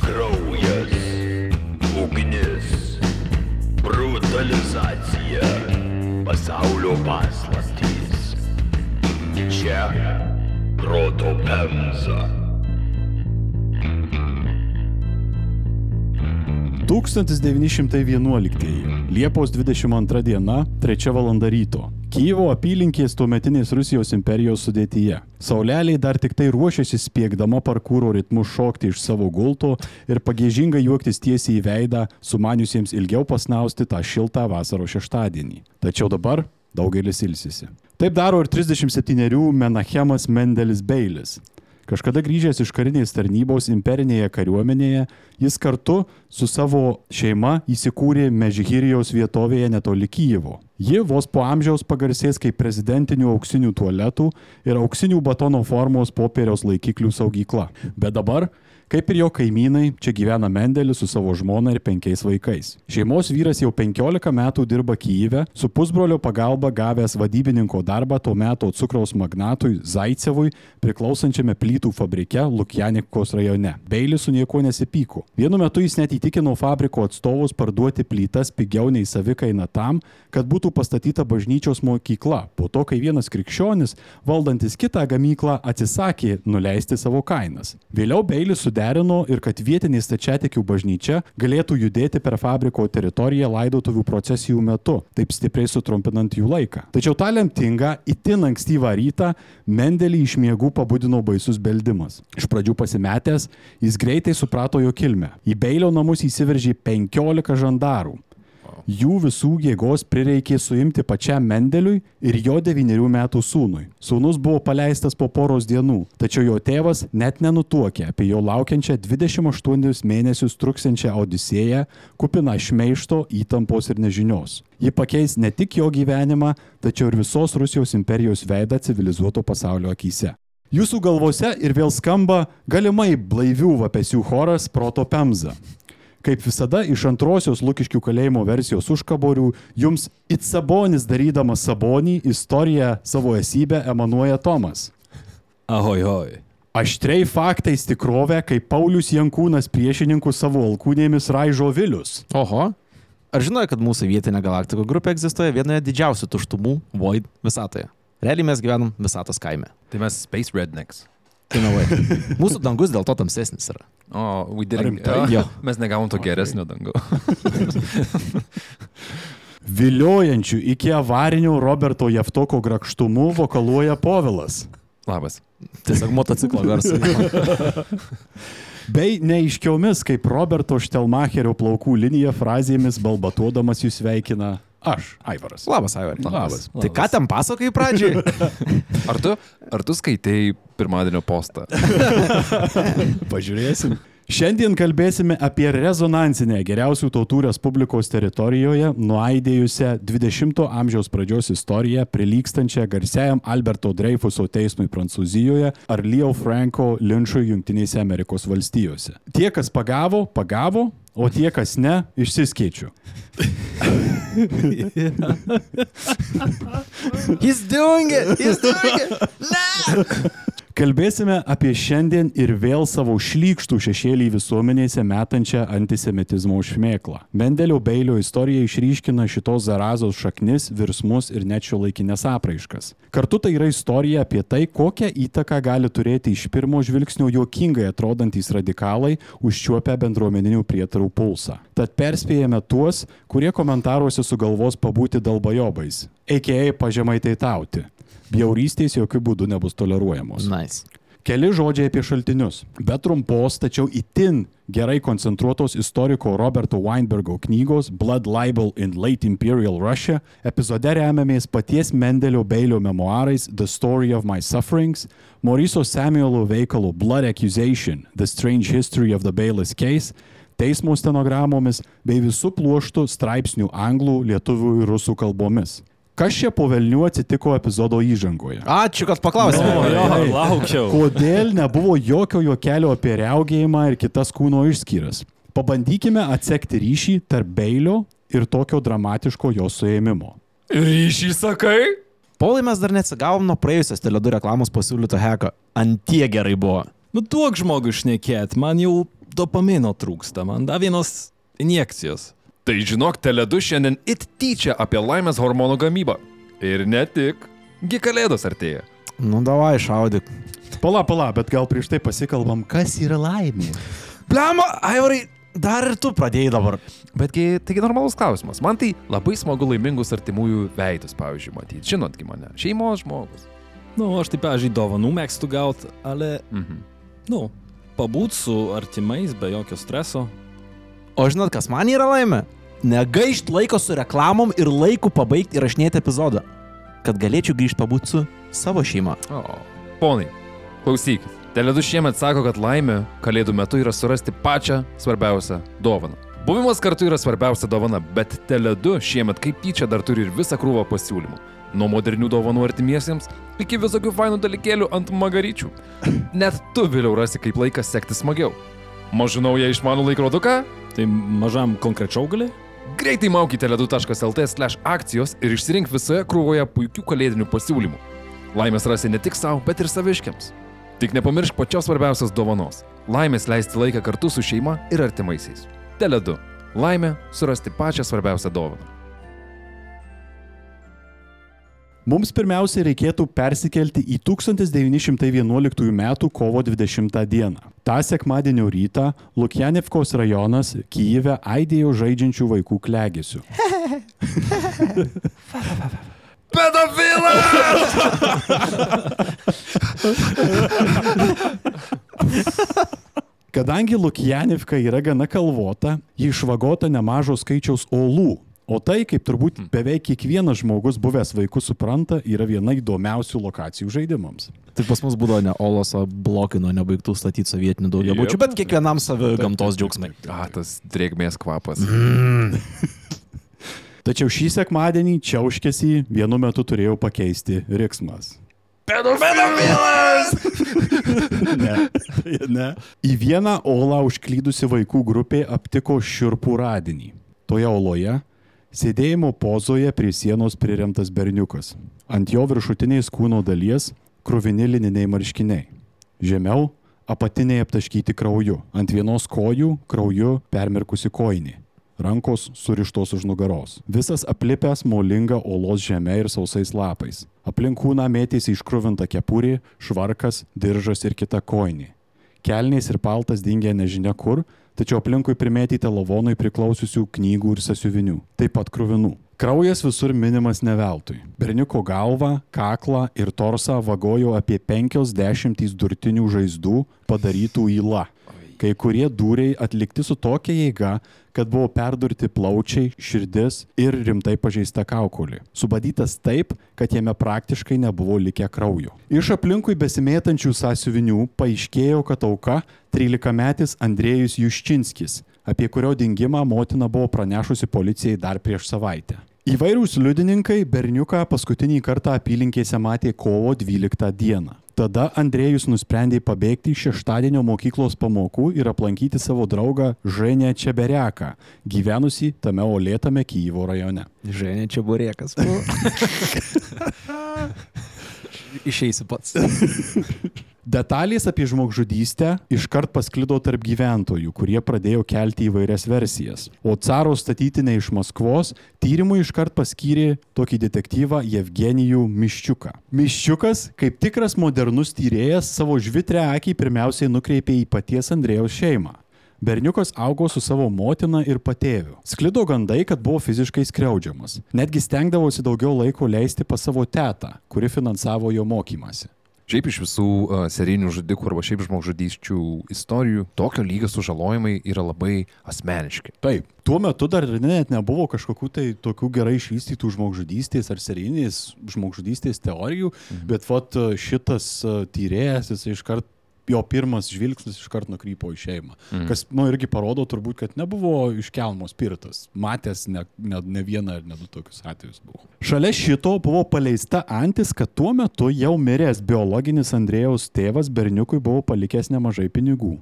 Kraujas, ugnis, brutalizacija, pasaulio paslaptys. Čia proto pemza. 1911. Liepos 22 diena, 3 val. ryto. Kyivo apylinkės tuometinės Rusijos imperijos sudėtyje. Sauleliai dar tik tai ruošiasi spiegdama parkūro ritmu šokti iš savo gulto ir pagėžingai juoktis tiesiai į veidą, sumaniusiems ilgiau pasnausti tą šiltą vasaro šeštadienį. Tačiau dabar daugelis ilsisi. Taip daro ir 37-erių Menachemas Mendelis Beilis. Kažkada grįžęs iš karinės tarnybos imperinėje kariuomenėje, jis kartu su savo šeima įsikūrė Mežhirijos vietovėje netoli Kyjivo. Ji vos po amžiaus pagarsės kaip prezidentinių auksinių tualetų ir auksinių batono formos popieriaus laikiklių saugykla. Bet dabar Kaip ir jo kaimynai, čia gyvena Mendelis su savo žmona ir penkiais vaikais. Šeimos vyras jau 15 metų dirba Kyjive, su pusbrolio pagalba gavęs vadybininko darbą tuo metu cukraus magnatui Zaicevui, priklausančiame plytų fabrike Lukjanikos rajone. Beilis su niekuo nesipyko. Vienu metu jis net įtikino fabriko atstovus parduoti plytas pigiau nei savikaina tam, kad būtų pastatyta bažnyčios mokykla. Po to, kai vienas krikščionis, valdantis kitą gamyklą, atsisakė nuleisti savo kainas. Vėliau Beilis su suderino ir kad vietinė stačiatikių bažnyčia galėtų judėti per fabriko teritoriją laidotuvių procesijų metu, taip stipriai sutrumpinant jų laiką. Tačiau tą lemtingą, itin ankstyvą rytą Mendelį iš miegų pabudino baisus beldimas. Iš pradžių pasimetęs, jis greitai suprato jo kilmę. Į Beilio namus įsiveržė 15 žandarų. Jų visų jėgos prireikė suimti pačiam Mendeliui ir jo devyniarių metų sūnui. Sūnus buvo paleistas po poros dienų, tačiau jo tėvas net nenutuokė apie jo laukiančią 28 mėnesius truksiančią odisėją, kupiną šmeišto, įtampos ir nežinios. Ji pakeis ne tik jo gyvenimą, tačiau ir visos Rusijos imperijos veidą civilizuoto pasaulio akise. Jūsų galvose ir vėl skamba galimai blaivių vapesių choras Proto Pemza. Kaip visada, iš antrosios Lukiškių kalėjimo versijos užkaborių jums it sabonis darydamas sabonį istoriją savo esybę emanuoja Tomas. Ahoj, ahoj. Aštriai faktais tikrovę, kaip Paulius Jankūnas priešininkų savo alkūnėmis raižo Vilius. Oho. Ar žinojo, kad mūsų vietinė galaktikų grupė egzistuoja vienoje didžiausių tuštumų Void visatoje? Realiai mes gyvenam visatos kaime. Tai mes Space Rednecks. In a way. Mūsų dangus dėl to tamsesnis yra. O, didn't. Rimtai? Jo. Mes negavom to geresnio dango. Viliojančių iki avarinio Roberto Jeftoko grakštumu vokaluoja Povilas. Labas. Tiesiog motociklo garsai. Bei neiškiomis kaip Roberto Štelmacherio plaukų linija frazėmis balbatuodamas jūs sveikina aš, Aivaras. Labas, Aivar. Labas. Tai ką ten pasakai pradžiai? Ar tu, ar tu skaitėjai pirmadienio postą? Pažiūrėsim. Šiandien kalbėsime apie rezonansinę geriausių tautų Respublikos teritorijoje nuaidėjusią 20-ojo amžiaus pradžios istoriją prilykstančią garsiajam Alberto Dreyfuso teismui Prancūzijoje ar Leo Franko linčui Junktinėse Amerikos valstijose. Tie, kas pagavo, pagavo, o tie, kas ne, išsiskaičiu. He's doing it! He's doing it! Kalbėsime apie šiandien ir vėl savo šlykštų šešėlį visuomenėse metančią antisemitizmo šmėklą. Mendelio Beilio istorija išryškina šitos zarazos šaknis, virsmus ir net šio laikinės apraiškas. Kartu tai yra istorija apie tai, kokią įtaką gali turėti iš pirmo žvilgsnio juokingai atrodantys radikalai užčiuopę bendruomeninių prietarų pulsą. Tad perspėjame tuos, kurie komentaruose sugalvos pabūti dalbajobais, a.k.a. pažemai teitauti. Bjaurystės jokių būdų nebus toleruojamos. Nice. Keli žodžiai apie šaltinius. Be trumpos, tačiau itin gerai koncentruotos istoriko Roberto Weinbergo knygos Blood Libel in Late Imperial Russia epizode remiamės paties Mendelio Beilio memoarais The Story of My Sufferings, Mauriso Samuelo veikalo Blood Accusation – The Strange History of the Bailis Case, teismo stenogramomis bei visų pluoštų straipsnių anglų, lietuvių ir rusų kalbomis. Kas čia po velnių atsitiko epizodo įžangoje? Ačiū, kad paklausėte. O, jo, Gerai. laukiau. Kodėl nebuvo jokio juokelio apie reaugėjimą ir kitas kūno išskyras? Pabandykime atsekti ryšį tarp Beilio ir tokio dramatiško jo suėmimo. Ryšį sakai? Polai mes dar neatsigavom nuo praėjusios Teledu reklamos pasiūlyto heko. Antie gerai buvo. Nu duok žmogui šnekėt, man jau dopamino trūksta, man da vienos injekcijos. Tai žinok, Teledu šiandien it tyčia apie laimės hormonų gamybą. Ir ne tik. Gi kalėdos artėja. Nu, davai, šaudyk. Pala, pala, bet gal prieš tai pasikalbam, kas yra laimė. Blemo, Aivarai, dar ir tu pradėjai dabar. Betgi, taigi normalus klausimas. Man tai labai smagu laimingus artimųjų veidus, pavyzdžiui, matyti. Žinotgi mane. Šeimos žmogus. Nu, aš taip, pažiūrėjau, dovanų mėgstu gauti, ale, Mhm. nu, pabūt su artimais be jokio streso. O žinot, kas man yra laimė? Negaišt laiko su reklamom ir laiku pabaigti įrašinėti epizodą. Kad galėčiau grįžti pabūti su savo šeima. O. Ponai, klausykit. Teledu šiemet sako, kad laimė kalėdų metu yra surasti pačią svarbiausią dovaną. Buvimas kartu yra svarbiausia dovana, bet Teledu šiemet kaip tyčia dar turi ir visą krūvą pasiūlymų. Nuo modernių dovanų artimiesiems iki visokių fainų dalykėlių ant magaryčių. Net tu vėliau rasi, kaip laikas sekti smagiau. Mažu naują išmanų laikroduką? Tai mažam konkrečiau gali? Greitai mauk į teledu.lt slash akcijos ir išsirink visoje krūvoje puikių kalėdinių pasiūlymų. Laimės rasi ne tik savo, bet ir saviškiams. Tik nepamiršk pačios svarbiausios dovanos - laimės leisti laiką kartu su šeima ir artimaisiais. Teledu - laimė surasti pačią svarbiausią dovaną. Mums pirmiausia reikėtų persikelti į 1911 m. kovo 20 d. Ta sekmadienio rytą Lukjanevkos rajonas Kyjive aidėjo žaidžiančių vaikų klegėsių. Pedofilas! Kadangi Lukjanevka yra gana kalvota, ji išvagota nemažo skaičiaus olų. O tai, kaip turbūt beveik kiekvienas žmogus buvęs vaikų supranta, yra viena įdomiausių lokacijų žaidimams. Tai pas mus būdavo ne Olos, o blokai nuo nebaigtų statyti sovietinių daugiabučių, bet kiekvienam savi gamtos džiaugsmai. A, tas drėgmės kvapas. Tačiau šį sekmadienį čiauškėsi vienu metu turėjau pakeisti riksmas. Pedofilas! Ne, ne. Į vieną olą užklydusi vaikų grupė aptiko širpų radinį. Toje oloje sėdėjimo pozoje prie sienos priremtas berniukas. Ant jo viršutinės kūno dalies krūvini lininiai marškiniai. Žemiau apatiniai aptaškyti krauju. Ant vienos kojų krauju permirkusi koinė. Rankos surištos už nugaros. Visas aplipęs molinga olos žemė ir sausais lapais. Aplink kūną mėtėsi iškruvinta kepurė, švarkas, diržas ir kita koinė. Kelniais ir paltas dingė nežinia kur, tačiau aplinkui primėtyta lavonui priklausiusių knygų ir sasiuvinių, taip pat krūvinų. Kraujas visur minimas neveltui. Berniuko galvą, kaklą ir torsą vagojo apie 50 durtinių žaizdų padarytų įla. Kai kurie dūriai atlikti su tokia jėga, kad buvo perdurti plaučiai, širdis ir rimtai pažeista kaukolė. Subadytas taip, kad jame praktiškai nebuvo likę kraujo. Iš aplinkui besimėtančių sąsiuvinių paaiškėjo, kad auka 13-metis Andrėjus Juščinskis, apie kurio dingimą motina buvo pranešusi policijai dar prieš savaitę. Įvairūs liudininkai berniuką paskutinį kartą apylinkėse matė kovo 12 dieną. Tada Andrėjus nusprendė pabėgti iš šeštadienio mokyklos pamokų ir aplankyti savo draugą Ženę Čebereką, gyvenusi tame olėtame Kyjivo rajone. Ženė čia burėkas. Išeisi pats. Detalės apie žmogžudystę iškart pasklido tarp gyventojų, kurie pradėjo kelti įvairias versijas. O caro statytinė iš Maskvos tyrimui iškart paskyrė tokį detektyvą Jevgenijų Miščiuką. Miščiukas, kaip tikras modernus tyrėjas, savo žvitrę akį pirmiausiai nukreipė į paties Andrėjaus šeimą. Berniukas augo su savo motina ir patėviu. Sklido gandai, kad buvo fiziškai skriaudžiamas. Netgi stengdavosi daugiau laiko leisti pas savo tetą, kuri finansavo jo mokymasi. Šiaip iš visų uh, serijinių žudikų arba šiaip žmogžudysčių istorijų, tokio lygio sužalojimai yra labai asmeniški. Taip. Tuo metu dar net nebuvo kažkokių tai tokių gerai išvystytų žmogžudystės ar serijinės žmogžudystės teorijų, mhm. bet vat šitas tyrėjas, jis iškart jo pirmas žvilgsnis iškart nukrypo į šeimą. Mhm. Kas, nu, irgi parodo turbūt, kad nebuvo iškelmos pirtas. Matęs ne, ne, ne vieną ar ne du tokius atvejus buvo. Šalia šito buvo paleista antis, kad tuo metu jau miręs biologinis Andrėjaus tėvas berniukui buvo palikęs nemažai pinigų.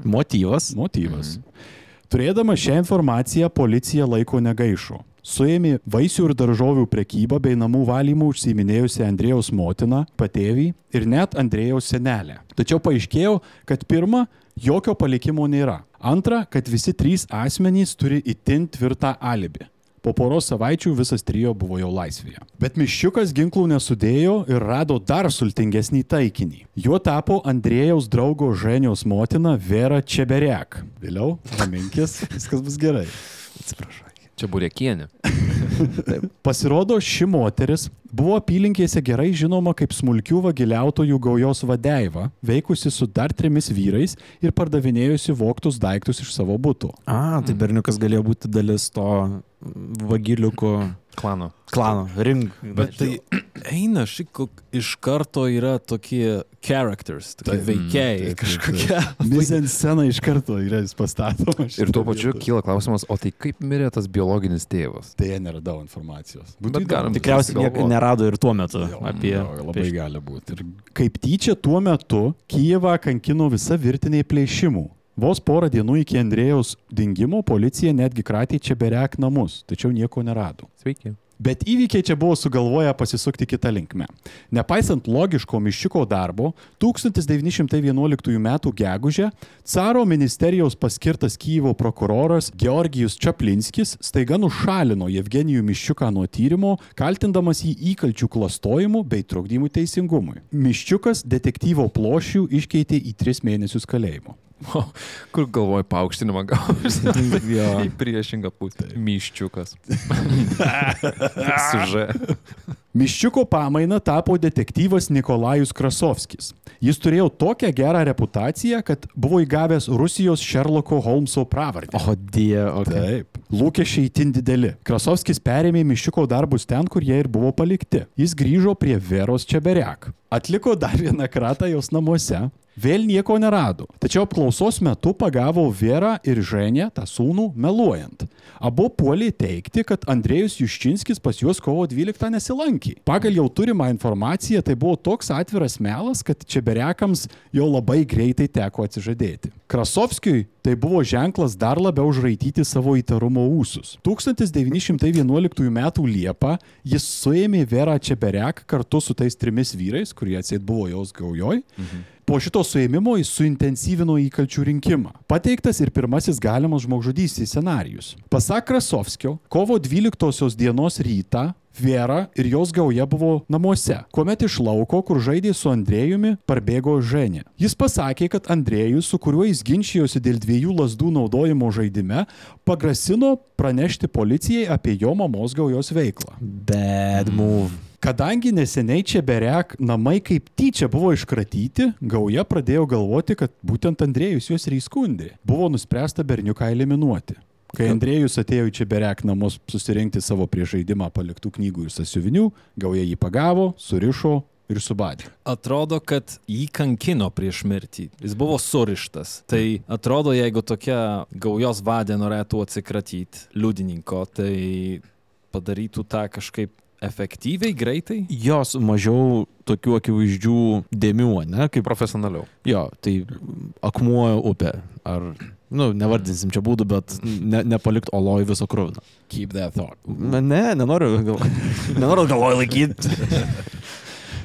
Motyvas. Motyvas. Mhm. Turėdama šią informaciją, policija laiko negaišo. Suėmė vaisių ir daržovių prekybą bei namų valymų užsiminėjusi Andrėjaus motina, patėvį ir net Andrėjaus senelę. Tačiau paaiškėjo, kad pirma, jokio palikimo nėra. Antra, kad visi trys asmenys turi itin tvirtą alibi. Po poros savaičių visas trijo buvo jau laisvėje. Bet miščiukas ginklų nesudėjo ir rado dar sultingesnį taikinį. Juo tapo Andrėjaus draugo Ženiaus motina Vera Čeberek. Vėliau, raminkis, viskas bus gerai. Atsiprašau. Čia burėkienė. Pasirodo, ši moteris buvo apylinkėse gerai žinoma kaip smulkių vagiliautojų gaujos vadeiva, veikusi su dar trimis vyrais ir pardavinėjusi voktus daiktus iš savo būtų. A, tai berniukas galėjo būti dalis to vagiliukų Klano. klano, ring. Bet tai eina šik iš karto yra tokie characters, tokie Taip. veikėjai taip, kažkokie. Mizent scena iš karto yra pastatomas. Ir tuo pačiu kyla klausimas, o tai kaip mirė tas biologinis tėvas? Tai neradau informacijos. Bet įdomu. galim Tikriausiai niekas nerado ir tuo metu Jo, apie... jo, labai gali būti. Ir kaip tyčia tuo metu Kijevą kankino visa virtinė plėšimų. Vos porą dienų iki Andrėjaus dingimo policija netgi kratė čia berek namus, tačiau nieko nerado. Sveiki. Bet įvykiai čia buvo sugalvoję pasisukti kitą linkmę. Nepaisant logiško miščiuko darbo, 1911 m. gegužę caro ministerijos paskirtas Kyivo prokuroras Georgijus Čaplinskis staiga nušalino Jevgenijų miščiuką nuo tyrimo, kaltindamas jį įkalčių klastojimu bei trukdymu teisingumui. Miščiukas detektyvo plošių iškeitė į tris mėnesius kalėjimo. Kur galvoju, paaukštinimą gausi? Jo. Į priešingą pusę. Myščiukas. Suže. Miščiuko pamaina tapo detektyvas Nikolajus Krasovskis. Jis turėjo tokią gerą reputaciją, kad buvo įgavęs Rusijos Sherlocko Holmeso pravardę. O die, okay. Taip. Lūkesčiai itin dideli. Krasovskis perėmė Miščiuko darbus ten, kur jie ir buvo palikti. Jis grįžo prie Veros Čeberek. Atliko dar vieną kratą jos namuose. Vėl nieko nerado. Tačiau apklausos metu pagavo Verą ir Ženę, tą sūnų, meluojant. Abu puolė teikti, kad Andrėjus Juščinskis pas juos kovo 12 nesilankė. Pagal jau turimą informaciją tai buvo toks atviras melas, kad Čeberekams jau labai greitai teko atsižadėti. Krasovskiui tai buvo ženklas dar labiau užraityti savo įtarumo ūsus. 1911 m. Liepą jis suėmė Verą Čeberek kartu su tais trimis vyrais, kurie atseit buvo jos gaujoj. Mhm. Po šito suėmimo jis suintensyvino įkalčių rinkimą. Pateiktas ir pirmasis galimas žmogžudystės scenarius. Pasak Krasovskio, kovo 12 dienos rytą Vera ir jos gauja buvo namuose, kuomet iš lauko, kur žaidė su Andrėjumi, parbėgo Ženė. Jis pasakė, kad Andrėjus, su kuriuo jis ginčijosi dėl dviejų lasdų naudojimo žaidime, pagrasino pranešti policijai apie jo mamos gaujos veiklą. Bad move. Kadangi neseniai čia berek namai kaip tyčia buvo iškratyti, gauja pradėjo galvoti, kad būtent Andrėjus juos ir įskundė. Buvo nuspręsta berniuką eliminuoti. Kai Andrėjus atėjo į čia berek namus susirinkti savo prie žaidimą paliktų knygų ir sasiuvinių, gauja jį pagavo, surišo ir subadė. Atrodo, kad jį kankino prieš mirtį. Jis buvo surištas. Tai atrodo, jeigu tokia gaujos vadė norėtų atsikratyti liudininko, tai padarytų tą kažkaip efektyviai, greitai. Jos mažiau tokių akivaizdžių dėmių, ne? Kaip, Profesionaliau. jo, tai akmuo upė. Ar, nu, nevardinsim čia būdų, bet ne, nepalikt oloj viso krūvino. Keep that thought. Ne, nenoriu, gal, nenoriu galvoj laikyti.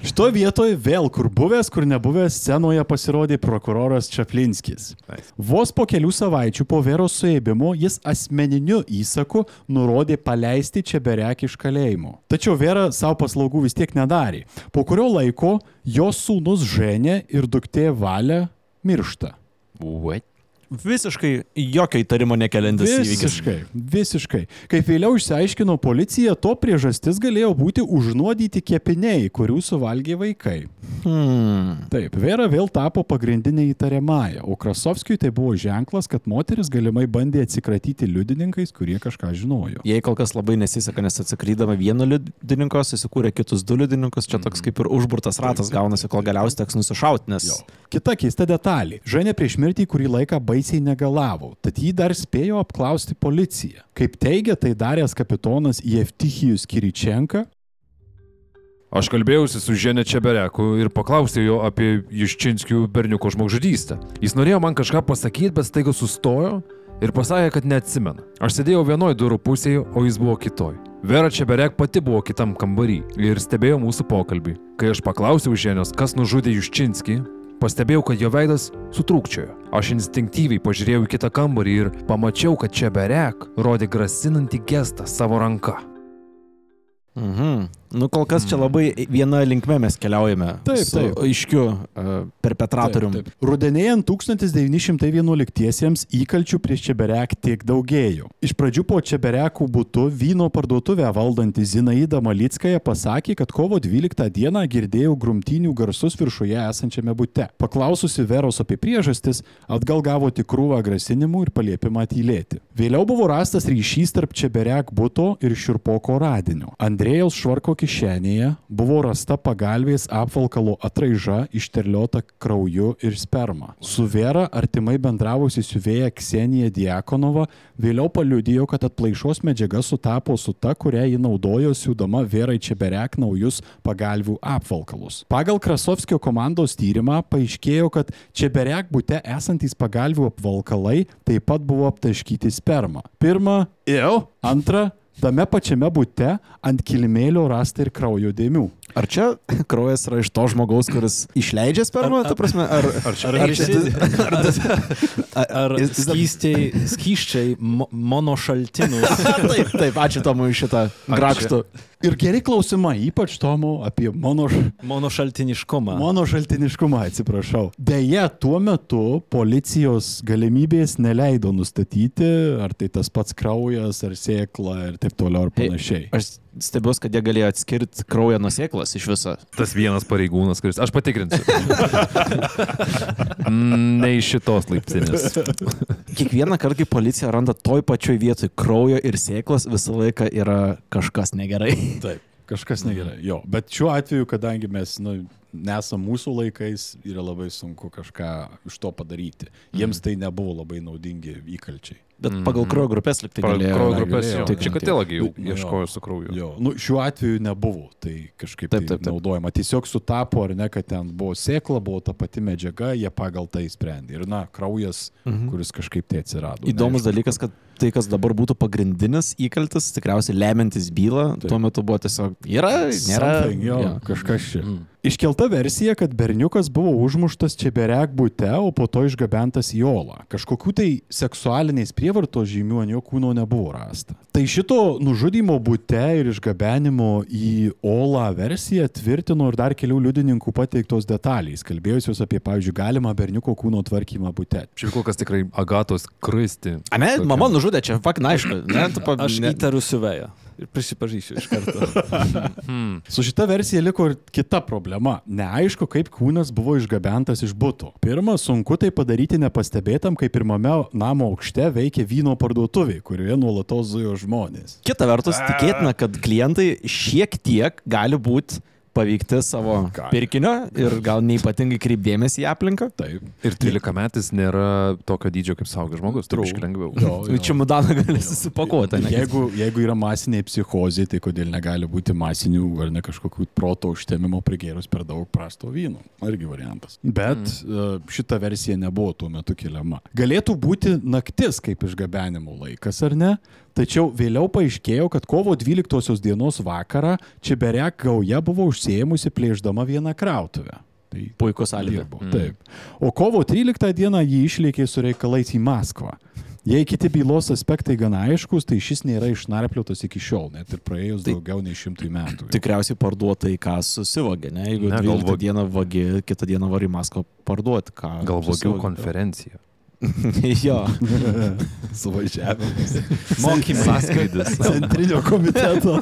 Šito vietoje vėl, kur buvęs, kur nebuvęs, scenoje pasirodė prokuroras Čaplinskis. Vos po kelių savaičių po Veros suėmimo jis asmeniniu įsaku nurodė paleisti čia berek iš kalėjimo. Tačiau Vera savo paslaugų vis tiek nedarė. Po kurio laiko jos sūnus Ženė ir duktė Valė miršta. What? Visiškai jokio įtarimo nekeliantis įvykis. Visiškai, visiškai. Kaip vėliau išsiaiškino policija, to priežastis galėjo būti užnuodyti kepiniai, kurių suvalgė vaikai. Hmm. Taip, Vera vėl tapo pagrindinė įtariamąją, o Krasovskijui tai buvo ženklas, kad moteris galimai bandė atsikratyti liudininkais, kurie kažką žinojo. Jei kol kas labai nesiseka, nes atsikrydama vieno liudininko, susikūrė kitus du liudininkus, čia toks kaip ir užburtas ratas gaunasi, kol galiausiai teks nusišauti, nes... Jo. Kita keista detalė. Ženė prieš mirtį kurį laiką baisiai negalavo, tad jį dar spėjo apklausti policija. Kaip teigia tai daręs kapitonas Jevtichijus Kiričenka, Aš kalbėjausi su Ženė Čebereku ir paklausiau jo apie Juščinskių berniuko žmogžudystę. Jis norėjo man kažką pasakyti, bet staiga sustojo ir pasakė, kad neatsimena. Aš sėdėjau vienoje durų pusėje, o jis buvo kitoj. Vera Čeberek pati buvo kitam kambarį ir stebėjo mūsų pokalbį. Kai aš paklausiau ženios, kas nužudė Juščinskį, pastebėjau, kad jo veidas sutrūkčiojo. Aš instinktyviai pažiūrėjau į kitą kambarį ir pamačiau, kad Čeberek rodė grasinantį gestą savo ranka. Mhm. Nu, kol kas čia labai viena linkme mes keliaujame. Taip, taip. Aiškiu uh, perpetratorium. Taip, taip. Rudenėjant 1911-iesiems įkalčių prieš Čeberek tiek daugėjo. Iš pradžių po Čeberekų būtų vyno parduotuvę valdanti Zinaida Malickaja pasakė, kad kovo 12 dieną girdėjau grumtinių garsus viršuje esančiame bute. Paklaususi Veros apie priežastis, atgal gavo tik krūvą grasinimų ir paliepimą tylėti. Vėliau buvo rastas ryšys tarp Čeberek būto ir Širpoko radinio. Andrėjaus Švarko kišenėje buvo rasta pagalvės apvalkalo atraiža išterliota krauju ir sperma. Su Vera artimai bendravusi siuvėja Ksenija Diakonova vėliau paliudijo, kad atplaišos medžiaga sutapo su ta, kurią ji naudojo siūdama Verai Čeberek naujus pagalvių apvalkalus. Pagal Krasovskio komandos tyrimą paaiškėjo, kad Čeberek būte esantys pagalvių apvalkalai taip pat buvo aptaškyti sperma. Pirma, jau, antra, Tame pačiame bute ant kilimėlio rasta ir kraujo dėmių. Ar čia kraujas yra iš to žmogaus, kuris išleidžia spermą, ta prasme, ar... Ar, Ar, ar, ar, ar dar- skystiai, skyščiai mo, monošaltinus? taip, taip, ačiū Tomui šitą grakštų. Ir geri klausimai, ypač Tomo apie mano, š- Monošaltiniškumą. mano šaltiniškumą, atsiprašau. Deja, tuo metu policijos galimybės neleido nustatyti, ar tai tas pats kraujas, ar sėkla ir taip toliau ir Hei, panašiai. Aš stebiuosi, kad jie galėjo atskirti kraują nuo sėklos iš viso. Tas vienas pareigūnas, kuris... Aš patikrinsiu. Mm, ne iš šitos laiptinės. Kiekvieną kartą, kai policija randa toj pačioj vietoj kraujo ir sėklos, visą laiką yra kažkas negerai. Taip. Kažkas negerai. Jo, bet šiuo atveju, kadangi mes nu, nesam mūsų laikais, yra labai sunku kažką iš to padaryti. Jiems tai nebuvo labai naudingi įkalčiai. Bet pagal kraujo grupės liktai Pagal galėjo. kraujo grupės jau. tikrinti. Čia katelagi jau Nu, jo. ieškojo su krauju. Jo, nu, šiuo atveju nebuvo, tai kažkaip Taip, taip, taip, taip, naudojama. Tiesiog sutapo, ar ne, kad ten buvo sėkla, buvo ta pati medžiaga, jie pagal tai sprendė. Ir, na, kraujas, mhm. kuris kažkaip tai atsirado. Įdomus neaišku. dalykas, kad tai, kas dabar būtų pagrindinis įkaltis, tikriausiai lemiantis bylą, Taip. tuo metu buvo tiesiog yra, nėra. Something, Jo, Jo. kažkas čia. Mm. Iškelta versija, kad berniukas buvo užmuštas čia berek būte, o po to išgabentas į Olą. Kažkokių tai seksualinės prievartos žymių ant jo kūno nebuvo rasta. Tai šito nužudimo būte ir išgabenimo į Olą versiją tvirtino ir dar kelių liudininkų pateiktos detalės, kalbėjusios apie, pavyzdžiui, galimą berniuko kūno tvarkymą būte. Šiaip kol kas tikrai Agatos kristi. A ne, Tokia- mama nužudė, čia fakt, na, aišku. Ne, tu pa, Aš ne, įtariu siuvėją. Ir prisipažįsiu iš karto. Su šita versija liko ir kita problema. Neaišku, kaip kūnas buvo išgabentas iš būtų. Pirma, sunku tai padaryti nepastebėtam, kai pirmame namo aukšte veikia vyno parduotuvė, kurioje nuolatos zujo žmonės. Kita vertus, tikėtina, kad klientai šiek tiek gali būti paveikti savo Gali. pirkinio ir gal neipatingai kreipdėmėsi į aplinką. Taip. Ir 13 metais nėra tokio dydžio kaip saugęs žmogus. Trūkškai lengviau. Jo, jo. Čia mudaną gali susipakuoti. ne? Jeigu, jeigu yra masiniai psichozai, tai kodėl negali būti masinių ar ne kažkokių proto užtemimo prigėrus per daug prasto vyno? Irgi variantas. Bet mm. šita versija nebuvo tuo metu keliama. Galėtų būti naktis kaip išgabenimo laikas, ar ne? Tačiau vėliau paaiškėjo, kad kovo 12 dienos vakarą Čiberek gauja buvo užsėmusi plėždama vieną krautuvę. Tai Puikus alibi. dirbo. Taip. O kovo 13 dieną jį išlėkė su reikalais į Maskvą. Jei kiti bylos aspektai gana aiškus, tai šis nėra išnarpliotas iki šiol, net ir praėjus Tai- daugiau nei šimtui metų. Tikriausiai parduota į ką susivogė, ne? Jeigu Ne, gal 12 vog- dieną vagi, kitą dieną vari į Maskvą parduoti, ką. Gal vogių susivogė. konferencija. jo. Suvažiavimas. Mokymai. Sąskrydis. Centrinio komiteto.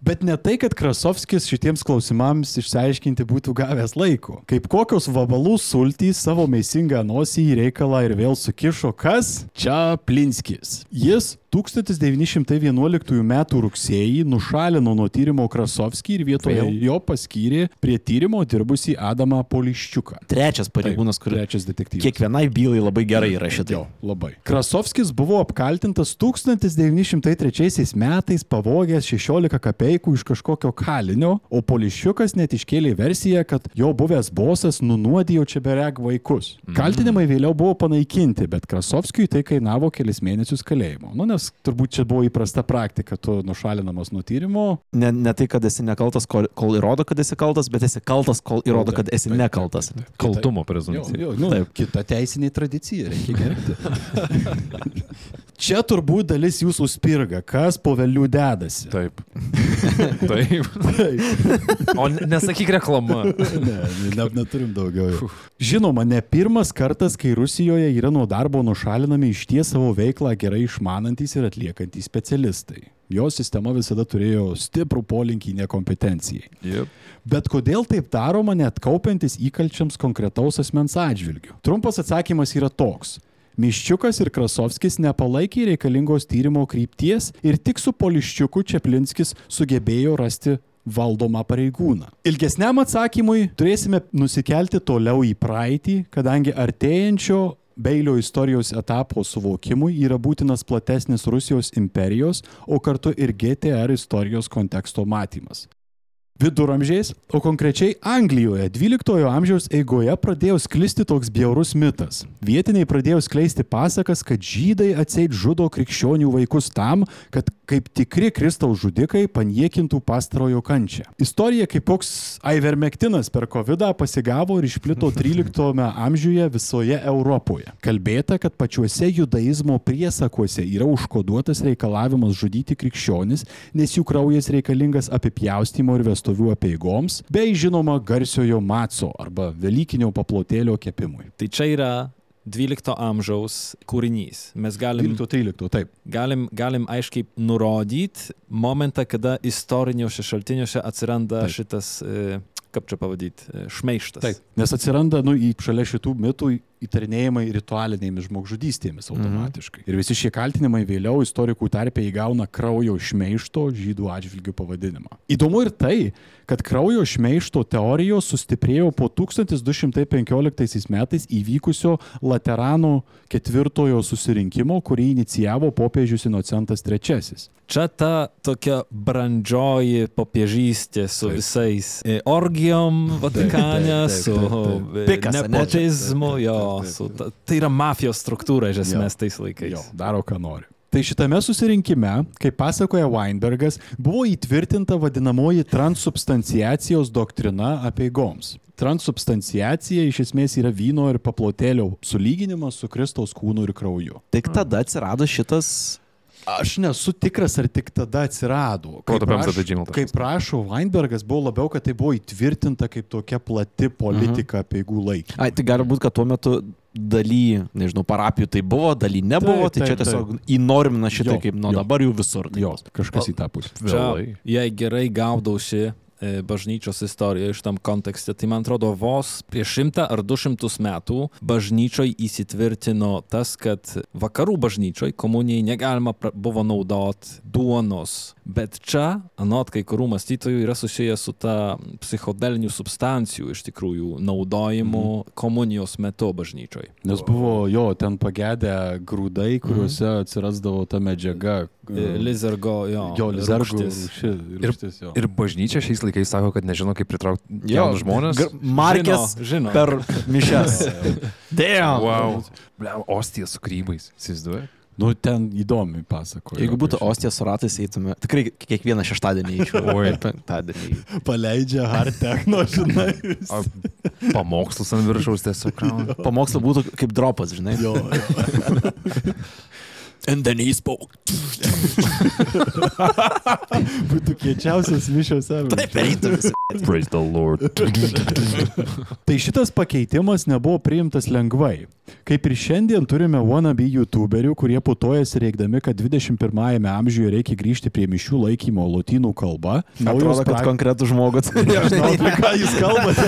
Bet ne tai, kad Krasovskis šitiems klausimams išsiaiškinti būtų gavęs laiko. Kaip kokios vabalų sultys savo meisingą nosį į reikalą ir vėl sukišo kas? Čia Plinskis. Jis 1911 m. rugsėjį nušalino nuo tyrimo Krasovskį ir vietoje Vėl? jo paskyrė prie tyrimo dirbusį Adamą Poliščiuką. Trečias pareigūnas, kuris Trečias detektyvas. kiekvienai bylai labai gerai įrašyta. Jo, labai. Krasovskis buvo apkaltintas 1903 metais pavogęs 16 kapeikų iš kažkokio kalinio, o Poliščiukas net iškėlė versiją, kad jo buvęs bosas nunuodijo čia bereg vaikus. Kaltinimai vėliau buvo panaikinti, bet Krasovskiui tai kainavo kelis mėnesius kalėjimo. Nu, nes turbūt čia buvo įprasta praktika, tu nušalinamas nuo tyrimo. Ne, ne tai, kad esi nekaltas, kol, kol įrodo, kad esi kaltas, bet esi kaltas, kol įrodo, kad esi Taip, taip, nekaltas. taip, taip. Kaltumo prezumcija. nu, Taip. kita teisinė tradicija, reikia gerbti. Čia turbūt dalis jūsų spirga, kas po vėlių dedasi. Taip. Taip. O ne- nesakyk reklama. Ne, ne, neturim daugiau. jau. Žinoma, ne pirmas kartas, kai Rusijoje yra nuo darbo nušalinami iš ties savo veiklą gerai išmanantys ir atliekantys specialistai. Jo sistema visada turėjo stiprų polinkį nekompetencijai. Yep. Bet kodėl taip daroma net kaupiantis įkalčiams konkretaus asmens atžvilgių? Trumpas atsakymas yra toks. Miščiukas ir Krasovskis nepalaikė reikalingos tyrimo krypties ir tik su Poliščiuku Čeplinskis sugebėjo rasti valdomą pareigūną. Ilgesniam atsakymui turėsime nusikelti toliau į praeitį, kadangi artėjančio Beilio istorijos etapo suvokimui yra būtinas platesnis Rusijos imperijos, o kartu ir GTR istorijos konteksto matymas. Viduramžiais, o konkrečiai Anglijoje 12 amžiaus eigoje pradėjo sklisti toks bjaurus mitas. Vietiniai pradėjo skleisti pasakas, kad žydai atseit žudo krikščionių vaikus tam, kad kaip tikri Kristaus žudikai paniekintų pastarojo kančią. Istorija kaip koks Ivermektinas per COVID pasigavo ir išplito 13 amžiuje visoje Europoje. Kalbėta, kad pačiuose judaizmo priesakuose yra užkoduotas reikalavimas žudyti krikščionis, nes jų kraujas reikalingas apipjaustimo ir vestuvių apieigoms, bei žinoma garsiojo maco arba Velykinio paplotėlio kepimui. Tai čia yra 12 amžiaus kūrinys. Mes galim, 12-13, taip. galim, galim aiškiai nurodyti momentą, kada istoriniuose šaltiniuose atsiranda Taip. Taip. šitas, e, kaip čia pavadyti, e, šmeištas. Taip. Nes atsiranda, nu, į šalia šitų mitų įtarinėjimai ritualinėmis žmogžudystėmis automatiškai. Mhm. Ir visi šie kaltinimai vėliau istorikų tarpe įgauna kraujo šmeišto žydų atžvilgių pavadinimą. Įdomu ir tai, kad kraujo šmeišto teorijos sustiprėjo po 1215 metais įvykusio Lateranų ketvirtojo susirinkimo, kurį inicijavo popiežius Inocentas III. Čia ta tokia brandžioji popiežystė su Taip. visais e, orgijom Vatikane, su e, nepotizmu, Taip, jo, taip, taip, ta, tai yra mafijos struktūra iš esmės tais laikais. Jo, daro, ką nori. Tai šitame susirinkime, kaip pasakoja Weinbergas, buvo įtvirtinta vadinamoji transubstanciacijos doktrina apieigoms. Transubstanciacija iš esmės yra vyno ir paplotėlio sulyginimas su Kristaus kūnu ir krauju. Tik tada atsirado šitas Aš nesu tikras, ar tik tada atsirado. Kaip raš- tai. Kaip prašo Weinbergas, buvo labiau, kad tai buvo įtvirtinta kaip tokia plati politika apie įgų laiką. Ai, tai gali būti, kad tuo metu daly, nežinau, parapijų tai buvo, daly nebuvo, Taip, tai čia taip, tiesiog įnormina šitai, Jo, kaip nuo dabar jau visur. taip Jo, kažkas į tą pusę. Čia, jei gerai gaudausi bažnyčios istorijoje iš tam kontekste, tai man atrodo vos prieš šimtą ar du šimtus metų bažnyčioj įsitvirtino tas, kad vakarų bažnyčioj komunijai negalima buvo naudot duonos. Bet čia, anot kai kurių mąstytojų, yra susijęs su ta psichodelinių substancijų iš tikrųjų naudojimu Mhm. komunijos metu bažnyčioj. Nes buvo jo, ten pagedę grūdai, kuriuose atsirasdavo ta medžiaga. E, Lizergo, jo. Jo, rūšis. Ir- rūgštis, jo. Ir bažnyčia šiais laikais sako, kad nežino, kaip pritraukti Jo, jaunus žmonės. Markės Žino, žino. per mišes. Dėjo. Wow. Bliam, ostija su krybais. Įsivaizduoji? Nu, ten įdomi pasakoja. Jeigu būtų ostijos su ratais, eitume. Tikrai kiekvieną šeštadienį eičiau. Oi. penktadienį. Paleidžia hard techno, žinai. O Pamokslus ant viršaus tiesiog krauna. Pamokslo būtų kaip dropas, žinai. Jo. And then he spoke. būtų kiečiausias mišios ever. Taip, eitų. Praise the Lord. Tai šitas pakeitimas nebuvo priimtas lengvai. Kaip ir šiandien turime wannabe youtuberių, kurie putojasi reikdami, kad 21-ame amžiuje reikia grįžti prie mišių laikymo lotynų kalba. Atrodo, kad prak- konkretų žmogų Aš žinau, apie ką jūs kalbate.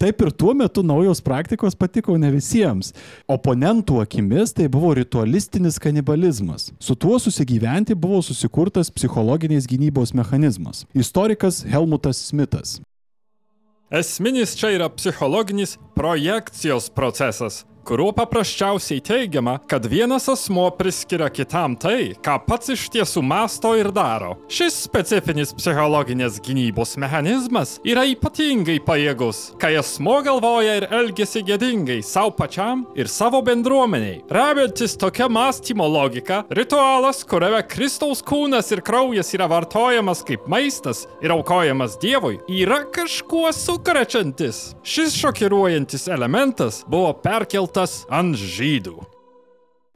Taip ir tuo metu naujos praktikos patiko ne visiems. Oponentų akimis tai buvo ritualistinis kanibalizmas. Su tuo susigyventi buvo susikurtas psichologinės gynybos mechanizmas. Istorikas Helmutas Smithas. Esminis čia yra psichologinis projekcijos procesas, kuriuo paprasčiausiai teigiama, kad vienas asmo priskiria kitam tai, ką pats iš tiesų masto ir daro. Šis specifinis psichologinės gynybos mechanizmas yra ypatingai pajėgus, kai asmo galvoja ir elgesi gėdingai savo pačiam ir savo bendruomeniai. Remiantis tokia mąstymo logika, ritualas, kuriame Kristaus kūnas ir kraujas yra vartojamas kaip maistas ir aukojamas Dievui, yra kažkuo sukrečiantis. Šis šokiruojantis elementas buvo perkeltas ant žydų.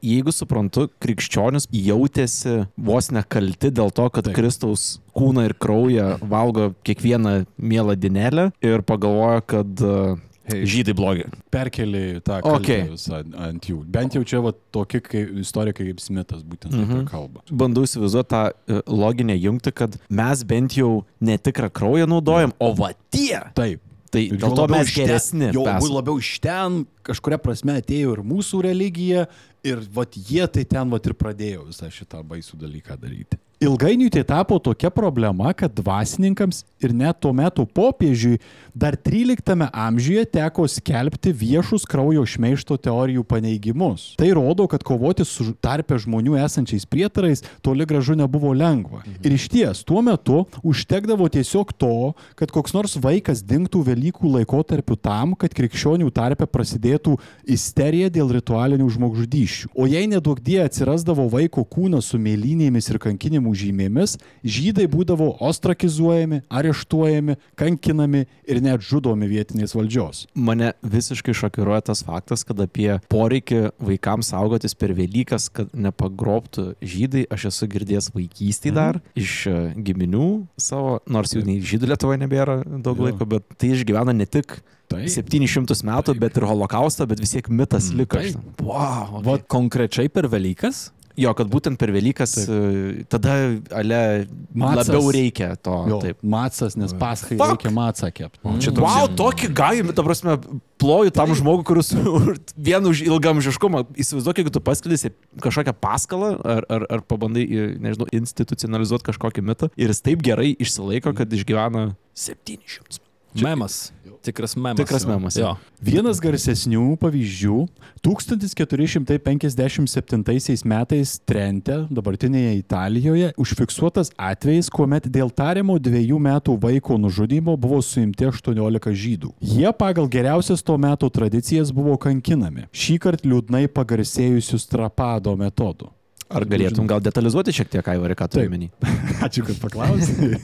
Jeigu suprantu, krikščionis jautėsi vos nekalti dėl to, kad Taip. Kristaus kūną ir kraują valgo kiekvieną mielą dinelę ir pagalvoja, kad uh, žydai blogi. Perkeli tą Okay. kalbą visą ant jų. Bent jau čia va, tokie kaip, istorikai kaip Smithas būtent. Mhm. apie kalbą. Bandau įsivaizduoti tą e, loginę jungtį, kad mes bent jau netikrą kraują naudojam, o va tie. Taip. Tai Ir dėl to mes iš ten- geresni. Jo, esam. labiau iš ten kažkuria prasme atėjo ir mūsų religija, ir vat jie tai ten vat ir pradėjo visą šitą baisų dalyką daryti. Ilgainiui tai tapo tokia problema, kad dvasininkams ir net tuo metu popiežiui dar 13 amžiuje teko skelbti viešus kraujo šmeišto teorijų paneigimus. Tai rodo, kad kovoti su tarpe žmonių esančiais prietarais toli gražu nebuvo lengva. Mhm. Ir iš ties, tuo metu užtekdavo tiesiog to, kad koks nors vaikas dingtų Velykų laikotarpiu tam, kad krikščionių tarpe prasidėtų isterija dėl ritualinių žmogžudyščių. O jei nedaug die atsirasdavo vaiko kūnas su mėlynėmis ir kankinimų žymėmis, žydai būdavo ostrakizuojami, areštuojami, kankinami ir net žudomi vietinės valdžios. Mane visiškai šokiruoja tas faktas, kad apie poreikį vaikams saugotis per Velykas, kad nepagrobtų žydai, aš esu girdėjęs vaikystėje dar mhm. iš e, giminių savo, nors jų nei žydų Lietuvoje nebėra daug Jo. laiko, bet tai išgyvena ne tik Taip. 700 metų, bet ir holokaustą, bet vis tiek mitas liko. taip. žinai. Wow. Va, konkrečiai per Velykas? Jo, kad būtent per Velykas e, tada ale Macas. labiau reikia to. Jo, Taip. macas, nes Fuck. reikia macą kepti. Toks... Wow, tokį gavimą, ta prasme, ploju tam žmogui, kuris vien už ilgamžiškumą. Įsivaizduok, jeigu tu paskleisi kažkokią paskalą ar, ar, ar pabandai, nežinau, institucionalizuoti kažkokį mitą ir jis taip gerai išsilaiko, kad išgyvena 700. Memas. Tikras memas. Tikras memas, Jo. Vienas garsesnių pavyzdžių - 1457 metais Trente, dabartinėje Italijoje, užfiksuotas atvejis, kuomet dėl tariamo dviejų metų vaiko nužudymo buvo suimti 18 žydų. Jie pagal geriausias to meto tradicijas buvo kankinami, šį kartą liūdnai pagarsėjusių strapado metodu. Ar galėtum gal detalizuoti šiek tiek, Aivarį, ką tu Taip. omeny? Ačiū, kad paklausai.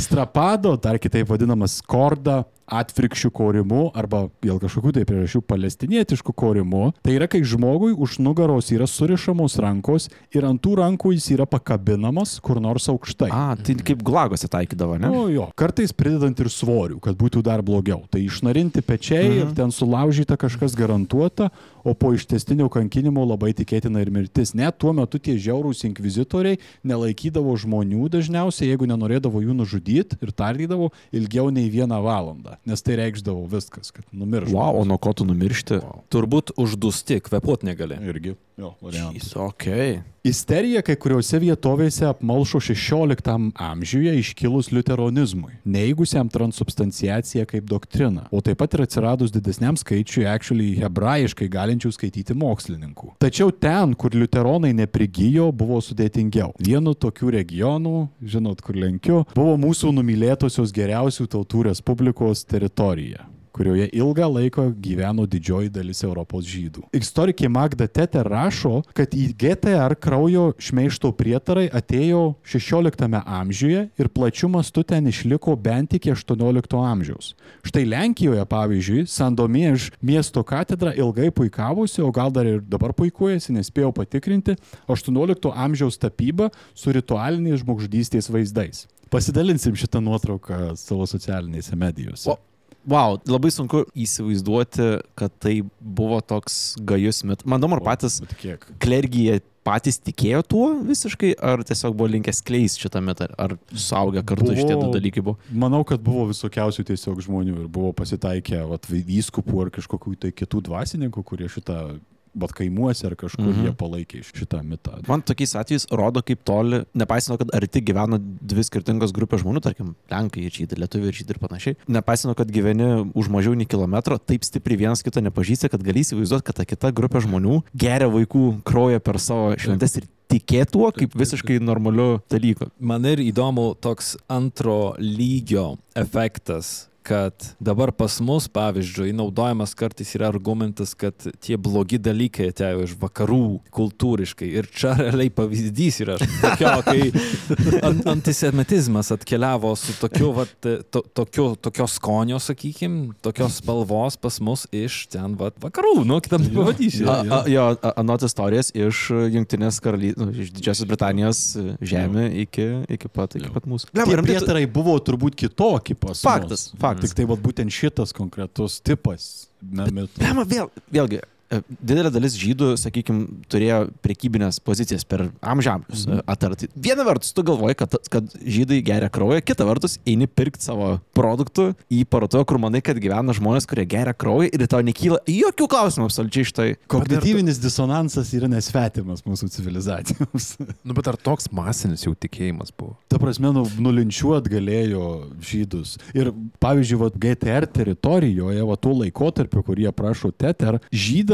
Strapado, dar kitaip vadinamas korda, atvirkščių korimu arba dėl kažkokių tai priežasčių palestinietiškų korimu. Tai yra, kai žmogui už nugaros yra surišamos rankos ir ant tų rankų jis yra pakabinamas kur nors aukštai. A, tai kaip glagose taikydavo, ne? O jo, kartais pridedant ir svorių, kad būtų dar blogiau. Tai išnarinti pečiai mhm. ir ten sulaužyta kažkas garantuota, o po ištestinio kankinimo labai tikėtina ir mirtis. Net tuo metu tie žiaurūs inkvizitoriai nelaikydavo žmonių dažniausiai, jeigu nenorėdavo jų nužudyti ir tardydavo ilgiau nei vieną valandą, nes tai reikšdavo viskas, kad numirštų. Wow, o nuo ko tu numiršti? Wow. Turbūt uždusti, kvepuot negali. Irgi. Jo, variantas. Ok. Isterija kai kuriuose vietovėse apmalšo 16 amžiuje iškilus liuteronizmui, neįgusiam transubstanciaciją kaip doktriną, o taip pat ir atsiradus didesniam skaičiui actually hebrajiškai galinčių skaityti mokslininkų. Tačiau ten, kur liuteronai neprigijo, buvo sudėtingiau. Vienu tokių regionų, žinot, kur lenkiu, buvo mūsų numylėtosios geriausių tautų Respublikos teritorija kurioje ilgą laiką gyveno didžioji dalis Europos žydų. Istorikė Magda Teter rašo, kad į GTR kraujo šmeišto prietarai atėjo 16 amžiuje ir plačiu mastu ten išliko bent iki 18 amžiaus. Štai Lenkijoje, pavyzdžiui, Sandomiež miesto katedra ilgai puikavosi, o gal dar ir dabar puikuojasi, nespėjau patikrinti, 18 amžiaus tapyba su ritualiniais žmogžudystės vaizdais. Pasidalinsim šitą nuotrauką savo socialinėse medijose. O- Wow, labai sunku įsivaizduoti, kad tai buvo toks gajus mit. Man įdomu, ar patys klergija patys tikėjo tuo visiškai, ar tiesiog buvo linkęs kleisti šitą mitą, ar suaugę kartu Buvo- šitie du dalykai buvo. Manau, kad buvo visokiausių tiesiog žmonių ir buvo pasitaikę vat, vyskupų ar kažkokių tai kitų dvasininkų, kurie šitą, bet kaimuose ar kažkur Mhm. jie palaikė šitą mitą. Man tokiais atvejais rodo, kaip toli, nepaisant, kad arti gyvena dvi skirtingos grupės žmonių, tarkim, lenkai ir žydai, lietuviai ir žydai ir panašiai, nepaisant, kad gyveni už mažiau nei kilometro, taip stipriai vienas kito nepažįsti, kad gali įsivaizduoti, kad ta kita grupė žmonių geria vaikų kraują per savo šventes ir tikėtuo kaip visiškai normaliu dalyku. Man ir įdomu toks antro lygio efektas, kad dabar pas mus, pavyzdžiui, naudojamas kartais yra argumentas, kad tie blogi dalykai atėjo iš vakarų kultūriškai. Ir čia realiai pavyzdys yra tokio, kai an antisemitizmas atkeliavo su tokiu, vat, to, tokiu, tokio skonio, sakykim, tokios spalvos pas mus iš ten vat, vakarų, nu, kitam pavadysiu. Jo, anot istorijas iš Junktinės karalystės, nu, iš Didžiosios Britanijos e, žemė iki, iki, pat, iki pat mūsų. Rimtai prietarai buvo turbūt kitokie pas mus. Faktas, faktas. Tik tai vat, būtent šitas konkretus tipas. Blema, vėl, vėlgi, didelė dalis žydų, sakykime, turėjo prekybinės pozicijas per amžiams mhm. atarti. Viena vertus, tu galvoji, kad, kad žydai geria kraują, kita vertus, eini pirkti savo produktų į parduotuvę, kur manai, kad gyvena žmonės, kurie geria kraują ir tau nekyla jokių klausimų absoliučiai iš tai. Kognityvinis disonansas yra nesvetimas mūsų civilizacijoms. Nu, bet ar toks masinis jau tikėjimas buvo? Ta prasme, nu, nulinčiuot galėjo žydus. Ir pavyzdžiui, vat, GTR teritorijoje, va, tuo laikotarpiu, kurie prašo TETER,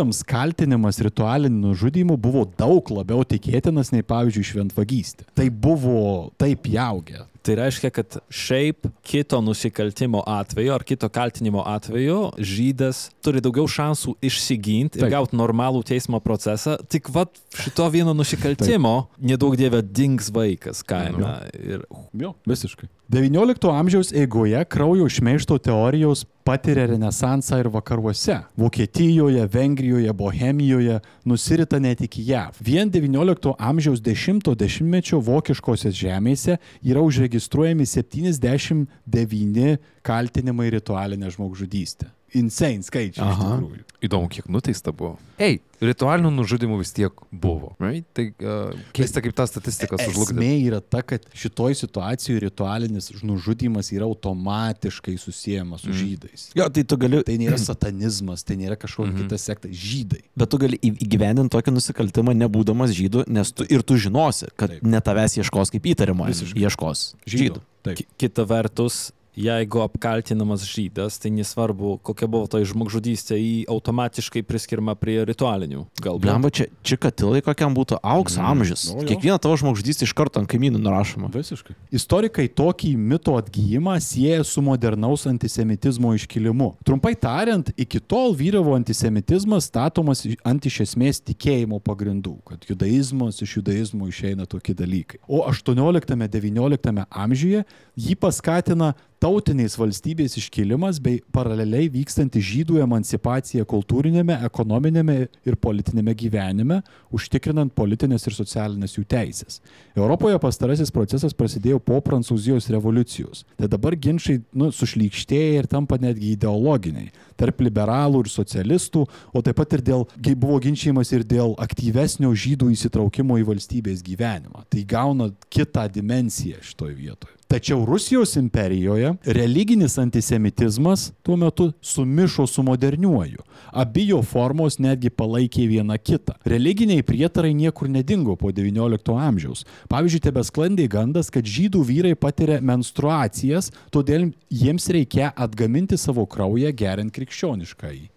žydams kaltinimas ritualiniu nužudymu buvo daug labiau tikėtinas nei, pavyzdžiui, šventvagystė. Tai buvo taip jaugę. Tai reiškia, kad šiaip kito nusikaltimo atveju ar kito kaltinimo atveju žydas turi daugiau šansų išsiginti ir Taip. gauti normalų teismo procesą, tik vat šito vieno nusikaltimo nedaug dievė dings vaikas kaime. Ir Jo, visiškai. XIX amžiaus eigoje kraujo šmeišto teorijos patiria renesansą ir vakaruose. Vokietijoje, Vengrijoje, Bohemijoje nusirita net iki JAV. Vien XIX amžiaus 10-mečio vokiškosios žemėse yra užregistruojami 79 kaltinimai ritualinę žmogžudystę. Insane skaičiai. Aha. Įdomu, kiek nuteista buvo. Ei, ritualinių nužudimų vis tiek buvo. Right? Tai uh, keista, kaip ta statistika sužlugdė. Esmė yra ta, kad šitoj situacijoje ritualinis nužudymas yra automatiškai susijęs su žydais. Jo, tai tu gali, Tai nėra satanizmas, tai nėra kažkokia kita sekta. Žydai. bet tu gali įgyvendinti tokį nusikaltimą nebūdamas žydų, nes tu ir tu žinosi, kad Taip. ne tavęs ieškos kaip įtarimo, Visiškai. ieškos žydų. Taip. ki- kita vertus, jeigu apkaltinamas žydas, tai nesvarbu, kokia buvo ta žmogžudystė, jį automatiškai priskirma prie ritualinių. Galbūt. Blemba, čia, čia katilai kokiam būtų aukso mm. amžius. Nu, jo. Kiekvieną tavo žmogžudystę iš karto ant kaimynų nurašoma. Visiškai. Istorikai tokį mito atgyjimą sieja su modernaus antisemitizmo iškilimu. Trumpai tariant, iki tol vyravo antisemitizmas statomas ant iš esmės tikėjimo pagrindų, kad judaizmas iš judaizmo išeina tokie dalykai. O 18-19 amžiuje jį paskatina tautiniais valstybės iškilimas bei paraleliai vykstanti žydų emancipacija kultūrinėme, ekonominėme ir politinėme gyvenime, užtikrinant politinės ir socialinės jų teisės. Europoje pastarasis procesas prasidėjo po Prancūzijos revoliucijos. Tai dabar ginčiai nu, sušlykštėja ir tampa netgi ideologiniai tarp liberalų ir socialistų, o taip pat ir dėl, buvo ginčiamas ir dėl aktyvesnio žydų įsitraukimo į valstybės gyvenimą. Tai gauna kitą dimensiją šitoje vietoje. Tačiau Rusijos imperijoje religinis antisemitizmas tuo metu sumišo su moderniuoju. Abi jo formos netgi palaikė viena kitą. Religiniai prietarai niekur nedingo po XIX amžiaus. Pavyzdžiui, tebesklandė gandas, kad žydų vyrai patiria menstruacijas, todėl jiems reikia atgaminti savo kraują geriant krikščioniškai.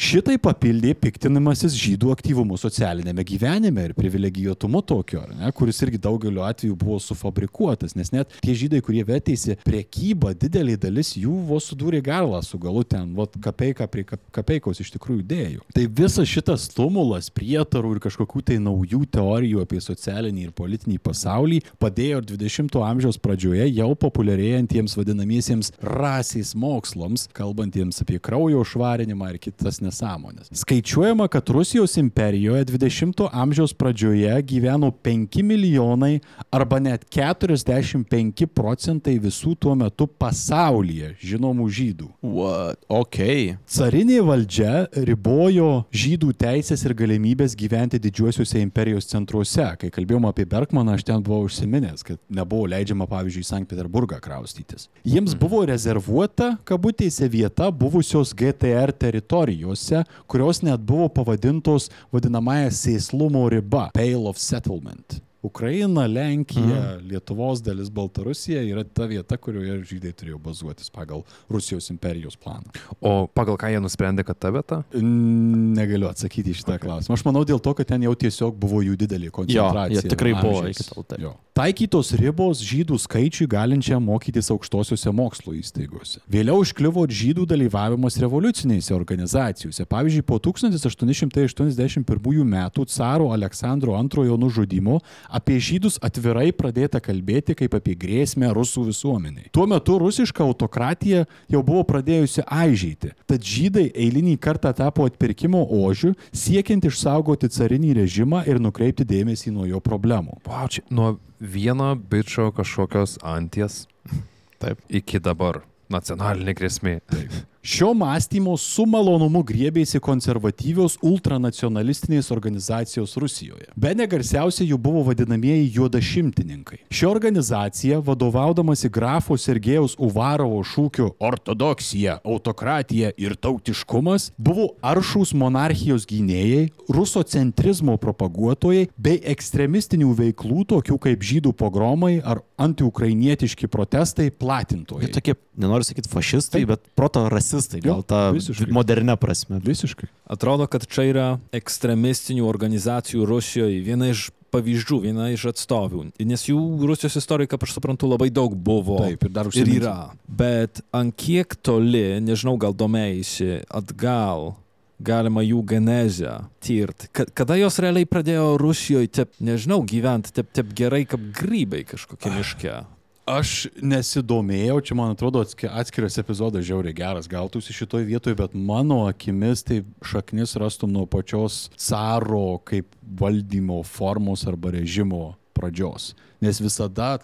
Šitai papildė piktinimasis žydų aktyvumu socialinėme gyvenime ir privilegijuotumu tokio, ne, kuris irgi daugeliu atveju buvo sufabrikuotas, nes net tie žydai, kurie vetėsi priekybą, didelį dalis jų vos sudūrė galą su galu ten, vat kapeiką prie kap- kapeikos iš tikrųjų dėjo. Tai visas šitas stumulas prietarų ir kažkokių tai naujų teorijų apie socialinį ir politinį pasaulį padėjo ir 20-ojo amžiaus pradžioje jau populiarėjantiems vadinamiesiems rasiais mokslams, kalbantiems apie kraujo švarinimą ir kitas nesąmonės. Skaičiuojama, kad Rusijos imperijoje 20-ojo amžiaus pradžioje gyveno 5 milijonai arba net 45 procentai visų tuo metu pasaulyje žinomų žydų. What? Ok. Carinė valdžia ribojo žydų teisės ir galimybės gyventi didžiuosiuose imperijos centruose. Kai kalbėjom apie Bergmaną, aš ten buvau užsiminęs, kad nebuvo leidžiama, pavyzdžiui, į Sankt Peterburgą kraustytis. Jiems buvo rezervuota, kabutėse, vieta buvusios GTR teritorijose, kurios net buvo pavadintos vadinamąją sėslumo riba - Pale of Settlement. Ukraina, Lenkija, mm. Lietuvos dalis Baltarusija yra ta vieta, kurioje žydai turėjo bazuotis pagal Rusijos imperijos planą. O pagal ką jie nusprendė, kad ta vieta? Negaliu atsakyti į šitą okay. klausimą. Aš manau dėl to, kad ten jau tiesiog buvo jų didelė koncentracija. jie tikrai buvo iki tol, taip. Jo. Taikytos ribos žydų skaičiui galinčiam mokytis aukštosiuose mokslo įstaigose. Vėliau iškliuvo ir žydų dalyvavimas revoliucinėse organizacijose. Pavyzdžiui, po 1881 metų caro Aleksandro II nužudimo apie žydus atvirai pradėta kalbėti kaip apie grėsmę rusų visuomeniai. Tuo metu rusiška autokratija jau buvo pradėjusi aižyti, tad žydai eilinį kartą tapo atpirkimo ožių, siekiant išsaugoti carinį režimą ir nukreipti dėmesį nuo jo problemų. Wow, čia nuo vieno bičio kažkokios anties Taip. iki dabar. Nacionalinė grėsmė. Šio mąstymo su malonumu griebėsi konservatyvios ultranacionalistinės organizacijos Rusijoje. Be negarsiausiai jų buvo vadinamieji juodašimtininkai. Ši organizacija, vadovaudamasi grafo Sergejaus Uvarovo šūkiu ortodoksija, autokratija ir tautiškumas, buvo aršūs monarchijos gynėjai, rusocentrizmo propaguotojai bei ekstremistinių veiklų tokių kaip žydų pogromai ar antiukrainietiški protestai platintojai. Jie tokie, nenoriu sakyti fašistai, bet proto rasistai, gal ta visiškai. modernia prasme. Visiškai. Atrodo, kad čia yra ekstremistinių organizacijų Rusijoje viena iš pavyzdžių, viena iš atstovių. Nes jų Rusijos istorikai, kaip aš suprantu, labai daug buvo. Taip, ir dar ir užsiminsiu. yra. Bet ant kiek toli, nežinau, gal domėjai atgal, galima jų genezę tirti. Ka- Kada jos realiai pradėjo Rusijoje, taip, nežinau, gyventi taip, taip gerai kaip grybai kažkokie miške. Aš nesidomėjau, čia man atrodo atski- atskiras epizodas žiauriai geras gautųsi šitoj vietoje, bet mano akimis tai šaknis rastum nuo pačios caro kaip valdymo formos arba režimo pradžios. Nes visada,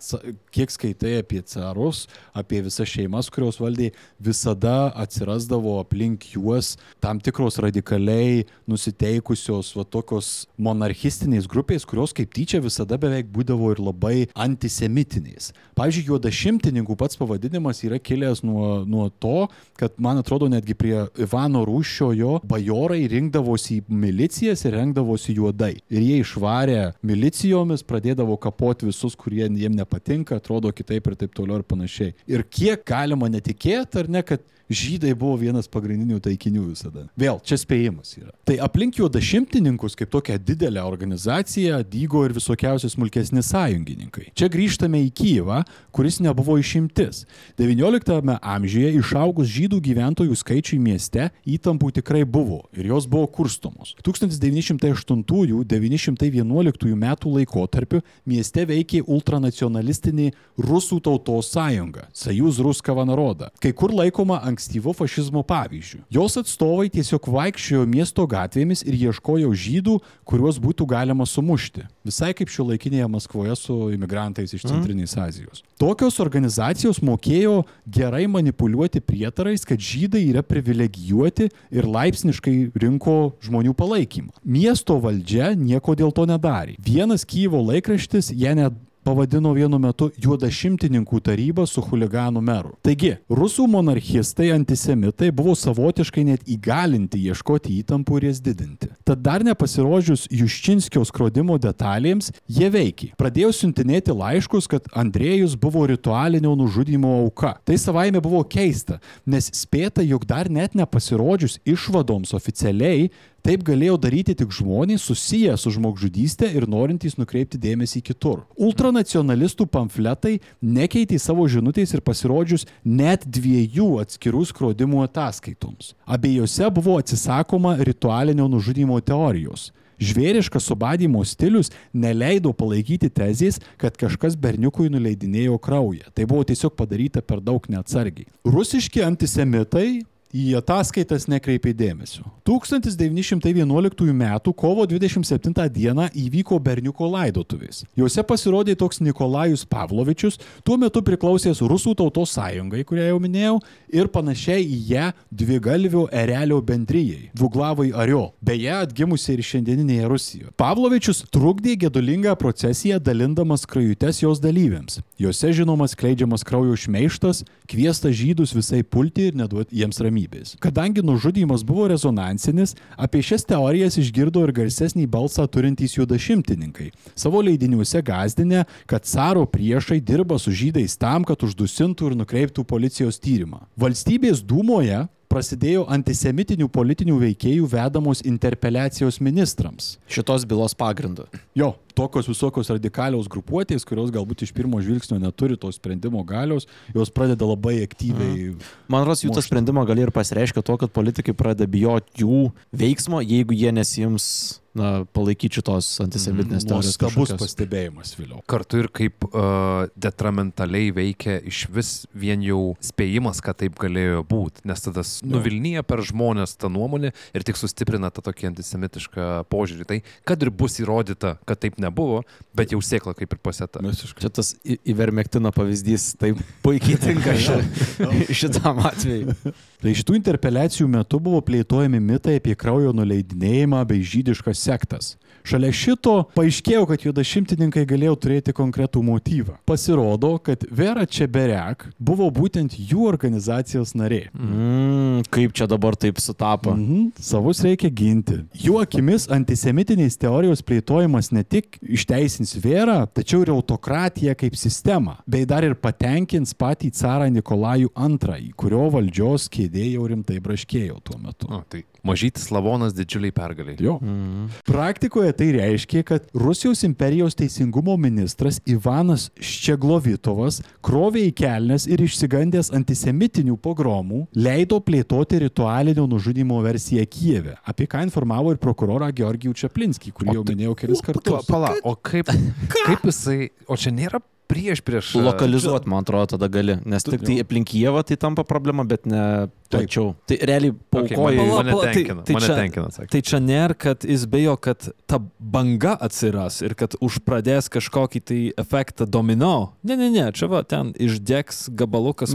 kiek skaitai apie carus, apie visas šeimas, kurios valdė, visada atsirasdavo aplink juos tam tikros radikaliai nusiteikusios, va tokios monarchistinės grupės, kurios kaip tyčia visada beveik būdavo ir labai antisemitinės. Pavyzdžiui, juodašimtininkų pats pavadinimas yra kilęs nuo, nuo to, kad, man atrodo, netgi prie Ivano Rūšiojo bajorai rinkdavosi į milicijas ir rengdavosi juodai. Ir jie išvarė milicijomis, pradėdavo kapoti visus, kurie jiem nepatinka, atrodo kitaip ir taip toliau ir panašiai. Ir kiek galima netikėti, ar ne, kad žydai buvo vienas pagrindinių taikinių visada. Vėl, čia spėjimas yra. Tai aplink juodašimtininkus, kaip tokia didelė organizacija, dygo ir visokiausi smulkesni sąjungininkai. Čia grįžtame į Kyivą, kuris nebuvo išimtis. XIX amžiuje išaugus žydų gyventojų skaičiui mieste įtampų tikrai buvo ir jos buvo kurstomos. 1908-1911 metų laikotarpiu mieste veikė ultranacionalistinė Rusų tautos sąjunga - Sajūz Ruskava Naroda, kai kur laikoma ankstyvo fašizmo pavyzdžių. Jos atstovai tiesiog vaikščiojo miesto gatvėmis ir ieškojo žydų, kuriuos būtų galima sumušti. Visai kaip šio laikinėje Maskvoje su imigrantais iš Centrinės Azijos. Tokios organizacijos mokėjo gerai manipuliuoti prietarais, kad žydai yra privilegijuoti ir laipsniškai rinko žmonių palaikymą. Miesto valdžia nieko dėl to nedarė. Vienas Kyivo laikraštis ją net pavadino vienu metu juodašimtininkų tarybą su huliganų meru. Taigi, rusų monarchistai antisemitai buvo savotiškai net įgalinti ieškoti įtampų ir jas didinti. Tad dar nepasirodžius Juščinskio skrodimo detalėms, jie veikė. Pradėjo siuntinėti laiškus, kad Andrėjus buvo ritualinio nužudimo auka. Tai savaime buvo keista, nes spėta, jog dar net nepasirodžius išvadoms oficialiai, Taip galėjo daryti tik žmonės susiję su žmogžudystė ir norintys nukreipti dėmesį kitur. Ultranacionalistų pamfletai nekeitė savo žinutės ir pasirodžius net dviejų atskirų skrodimų ataskaitoms. Abiejose buvo atsisakoma ritualinio nužudimo teorijos. Žvėriškas subadymo stilius neleido palaikyti tezės, kad kažkas berniukui nuleidinėjo kraują. Tai buvo tiesiog padaryta per daug neatsargiai. Rusiški antisemitai į ataskaitas nekreipė dėmesio. 1911 m. kovo 27 d. įvyko berniuko laidotuvės. Juose pasirodė toks Nikolajus Pavlovičius, tuo metu priklausęs Rusų tautos sąjungai, kurią jau minėjau, ir panašiai į ją dvigalvio erelio bendryjai - Dvuglavai Ario, beje atgimusi ir šiandieninėje Rusijoje. Pavlovičius trukdė gedulingą procesiją dalindamas krajutes jos dalyviams. Juose žinomas kleidžiamas kraujo šmeištas, kviesta žydus visai pulti ir neduoti jiems ramybės. Kadangi nužudymas buvo rezonansinis, apie šias teorijas išgirdo ir garsesnį balsą turintys juodašimtininkai. Savo leidiniuose gazdinę, kad caro priešai dirba su žydais tam, kad uždusintų ir nukreiptų policijos tyrimą. Valstybės dūmoje prasidėjo antisemitinių politinių veikėjų vedamos interpeliacijos ministrams. Šitos bylos pagrindu. Jo, tokios visokios radikalios grupuotės, kurios galbūt iš pirmo žvilgsnio neturi to sprendimo galios, jos pradeda labai aktyviai. Man rodos, jų tas sprendimo gali ir pasireiškia to, kad politikai pradeda bijoti jų veiksmo, jeigu jie nesijims na, palaikyti šitos antisemitinės teorijos. Nuostabus kažkokios. pastebėjimas vėliau. Kartu ir kaip uh, detrimentaliai veikia iš vis vien jau spėjimas, kad taip galėjo būti, nes tada nuvilnyja per žmonės tą nuomonę ir tik sustiprina tą tokį antisemitišką požiūrį. Tai kad ir bus įrodyta, kad taip nebuvo, bet jau sėkla kaip ir pasėta. Čia tas įvermektino pavyzdys, tai puikiai tinka ši, šitam atveju. Tai šitų interpeliacijų metu buvo plėtojami mitai apie kraujo nuleidinėjimą bei žydiškas sektas. Šalia šito paaiškėjo, kad juodašimtininkai galėjo turėti konkretų motyvą. Pasirodo, kad Vera Čeberek buvo būtent jų organizacijos narė. Mm, kaip čia dabar taip sutapo? Mhm, savus reikia ginti. Jų akimis antisemitinės teorijos plėtojimas ne tik išteisins Verą, tačiau ir autokratiją kaip sistemą, bei dar ir patenkins patį carą Nikolajų II, kurio valdžios kėdė jau rimtai braškėjo tuo metu. O, tai mažytis lavonas didžiuliai pergaliai. Jo. Mm. Praktikoje tai reiškia, kad Rusijos imperijos teisingumo ministras Ivanas Ščeglovitovas krovė į kelnes ir išsigandęs antisemitinių pogromų leido plėtoti ritualinio nužudimo versiją Kijeve, apie ką informavo ir prokurorą Georgijų Čaplinskį, kurį jau minėjau kelis kartus. Pala, o kaip, kaip jisai, o čia nėra prieš prieš... Lokalizuoti, man atrodo, tada gali. Nes tik tai aplink Kievą tai tampa problema, bet ne plačiau. Tai realiai Okay, paukoji. mane, Pala, mane pala, tai- tenkina, tai mane čia- tenkina, sakė. Tai čia nėra, kad jis bijo, kad ta banga atsiras ir kad užpradės kažkokį tai efektą domino. Ne, ne, ne, čia va, ten išdegs gabalukas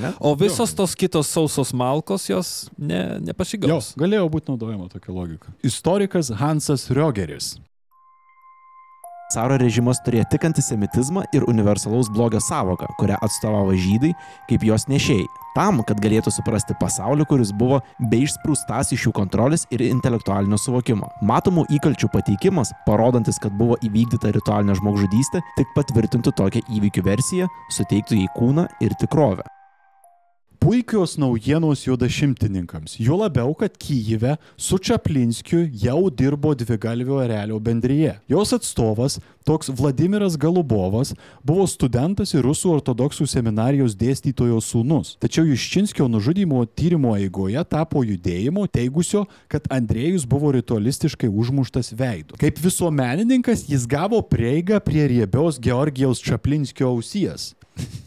ne? O visos tos kitos sausos malkos jos ne, Jo, nepasigaus. galėjo būti naudojama tokia logika. Istorikas Hansas Riogeris. Caro režimas turėjo tik antisemitizmą ir universalaus blogio savoką, kurią atstovavo žydai kaip jos nešėjai. Tam, kad galėtų suprasti pasaulį, kuris buvo be išsprūstas iš jų kontrolės ir intelektualinio suvokimo. Matomų įkalčių pateikimas, parodantis, kad buvo įvykdyta ritualinė žmogžudystė, tik patvirtintų tokią įvykių versiją, suteiktų jai kūną ir tikrovę. Puikios naujienos juodašimtininkams. Juo labiau, kad Kyjive su Čaplinskiu jau dirbo dvigalvio erelio bendryje. Jos atstovas, toks Vladimiras Galubovas, buvo studentas ir rusų ortodoksų seminarijos dėstytojo sūnus. Tačiau Juščinskio nužudimo tyrimo eigoje tapo judėjimo, teigusio, kad Andrėjus buvo ritualistiškai užmuštas veidu. Kaip visuomenininkas jis gavo prieigą prie riebios Georgijaus Čaplinskio ausies.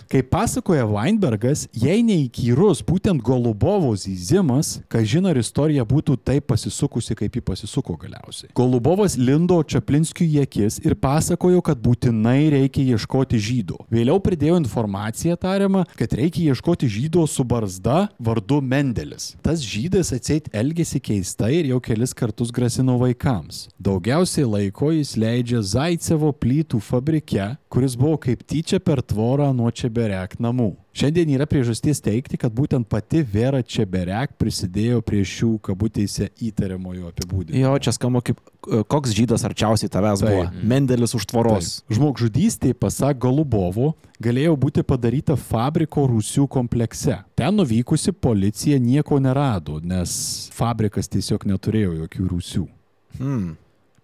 Kaip pasakoja Weinbergas, jei neįkyrus būtent Golubovo zyzimas, ką žino, ar istorija būtų taip pasisukusi, kaip ji pasisuko galiausiai. Golubovas lindo Čaplinskiui į akis ir pasakojo, kad būtinai reikia ieškoti žydų. Vėliau pridėjo informaciją tariamą, kad reikia ieškoti žydo su barzda vardu Mendelis. Tas žydas atseit elgėsi keistai ir jau kelis kartus grasino vaikams. Daugiausiai laiko jis leidžia Zaicevo plytų fabrike, kuris buvo kaip tyčia per tvorą nuo Čeberek namų. Šiandien yra priežasties teikti, kad būtent pati Vera Čeberek prisidėjo prie šių kabutėse įtariamojo apibūdinimo. Jo, čia skamba kaip e, koks žydas arčiausiai tavęs Taip. buvo. Mendelis už tvoros. Taip. Žmogžudystė, pasak Galubovo, galėjo būti padaryta fabriko rūsių komplekse. Ten nuvykusi policija nieko nerado, nes fabrikas tiesiog neturėjo jokių rūsių. Hmm.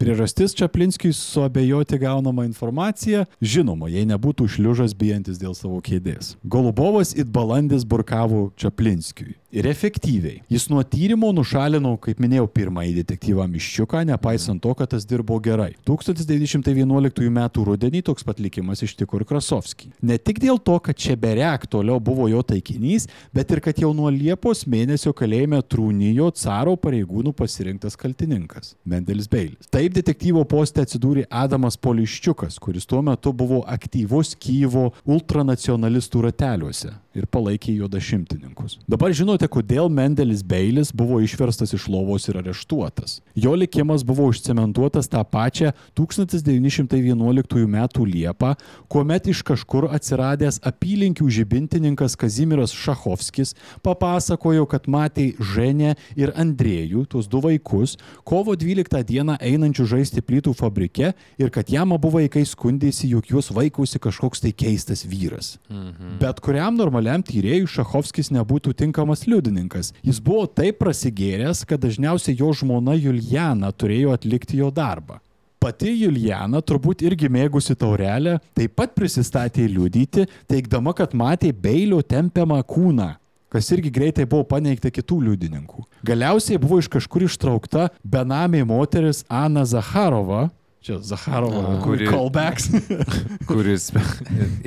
Priežastis Čaplinskiui suabejoti gaunamą informaciją - žinoma, jei nebūtų šliužas bijantis dėl savo kėdės. Golubovas it balandis burkavo Čaplinskiui. Ir efektyviai. Jis nuo tyrimo nušalino, kaip minėjau, pirmąjį detektyvą Miščiuką, nepaisant to, kad tas dirbo gerai. 1911 m. rudenį toks pat likimas ištiko ir Krasovskį. Ne tik dėl to, kad Čeberek toliau buvo jo taikinys, bet ir kad jau nuo Liepos mėnesio kalėjime trūnijo caro pareigūnų pasirinktas kaltininkas - Mendelis Beilis. Taip detektyvo poste atsidūrė Adamas Poliščiukas, kuris tuo metu buvo aktyvus Kyjivo ultranacionalistų rateliuose ir palaikė jo dešimtininkus. Dabar žinote, kodėl Mendelis Beilis buvo išverstas iš lovos ir areštuotas. Jo likimas buvo užcementuotas tą pačią 1911 m. Liepą, kuomet iš kažkur atsiradęs apylinkių žibintininkas Kazimiras Šachovskis papasakojo, kad matė Ženę ir Andrėjų, tuos du vaikus, kovo 12 dieną einančių žaisti plytų fabrike ir kad jam abu vaikai skundėsi, jog juos vaikusi kažkoks tai keistas vyras. Mhm. Bet kuriam normaliam tyrėjui Šachovskis nebūtų tinkamas liudininkas. Jis buvo taip prasigėręs, kad dažniausiai jo žmona Juliana turėjo atlikti jo darbą. Pati Juliana, turbūt irgi mėgusi taurelę, taip pat prisistatė liudyti, teikdama, kad matė Beilio tempiamą kūną kas irgi greitai buvo paneigta kitų liudininkų. Galiausiai buvo iš kažkur ištraukta benamė moteris Ana Zaharova, čia Zaharova, kuri callbacks, kuris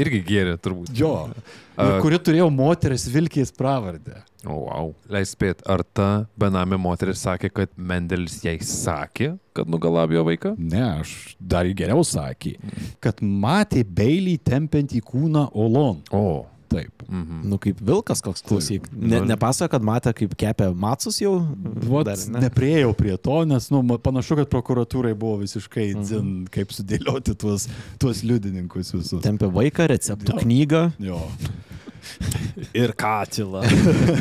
irgi gėrė turbūt. jo, ir kuri turėjo moteris Vilkės pravardę. O, oh, wow. Leis spėt, ar ta benamė moteris sakė, kad Mendelis jai sakė, kad nugalabijo vaiką? Ne, aš dar geriau sakė, kad matė Beilį tempiant į kūną Olon. O. Taip. Mhm. Nu kaip vilkas koks klausyk. Ne, Nu. nepasakoja, kad matė, kaip kepia macus jau? Vat, Dar ne. Nepriejau prie to, nes nu, panašu, kad prokuratūrai buvo visiškai Mhm. dzin, kaip sudėlioti tuos, tuos liudininkus visus. Tempia vaiką, receptų Jo. knygą. Jo. Ir katilą.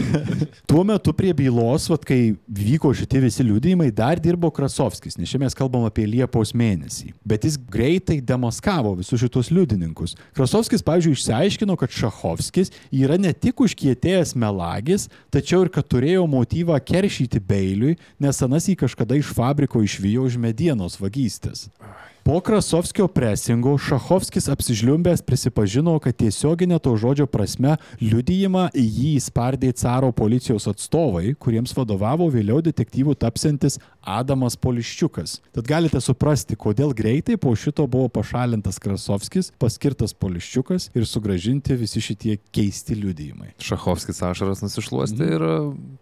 Tuo metu prie bylos, vat, kai vyko šitie visi liudijimai, dar dirbo Krasovskis, nes čia mes kalbam apie Liepos mėnesį. Bet jis greitai demaskavo visus šitos liudininkus. Krasovskis, pavyzdžiui, išsiaiškino, kad Šachovskis yra ne tik užkietėjęs melagis, tačiau ir kad turėjo motyvą keršyti Beiliui, nes anas jį kažkada iš fabriko išvijo už medienos vagystės. Po Krasovskio presingo Šachovskis apsižliumbęs prisipažino, kad tiesioginė to žodžio prasme liudijimą jį įspardė caro policijos atstovai, kuriems vadovavo vėliau detektyvų tapsantis Adamas Poliščiukas. Tad galite suprasti, kodėl greitai po šito buvo pašalintas Krasovskis, paskirtas Poliščiukas ir sugražinti visi šitie keisti liudijimai. Šachovskis ašaras nusišluosti ir e,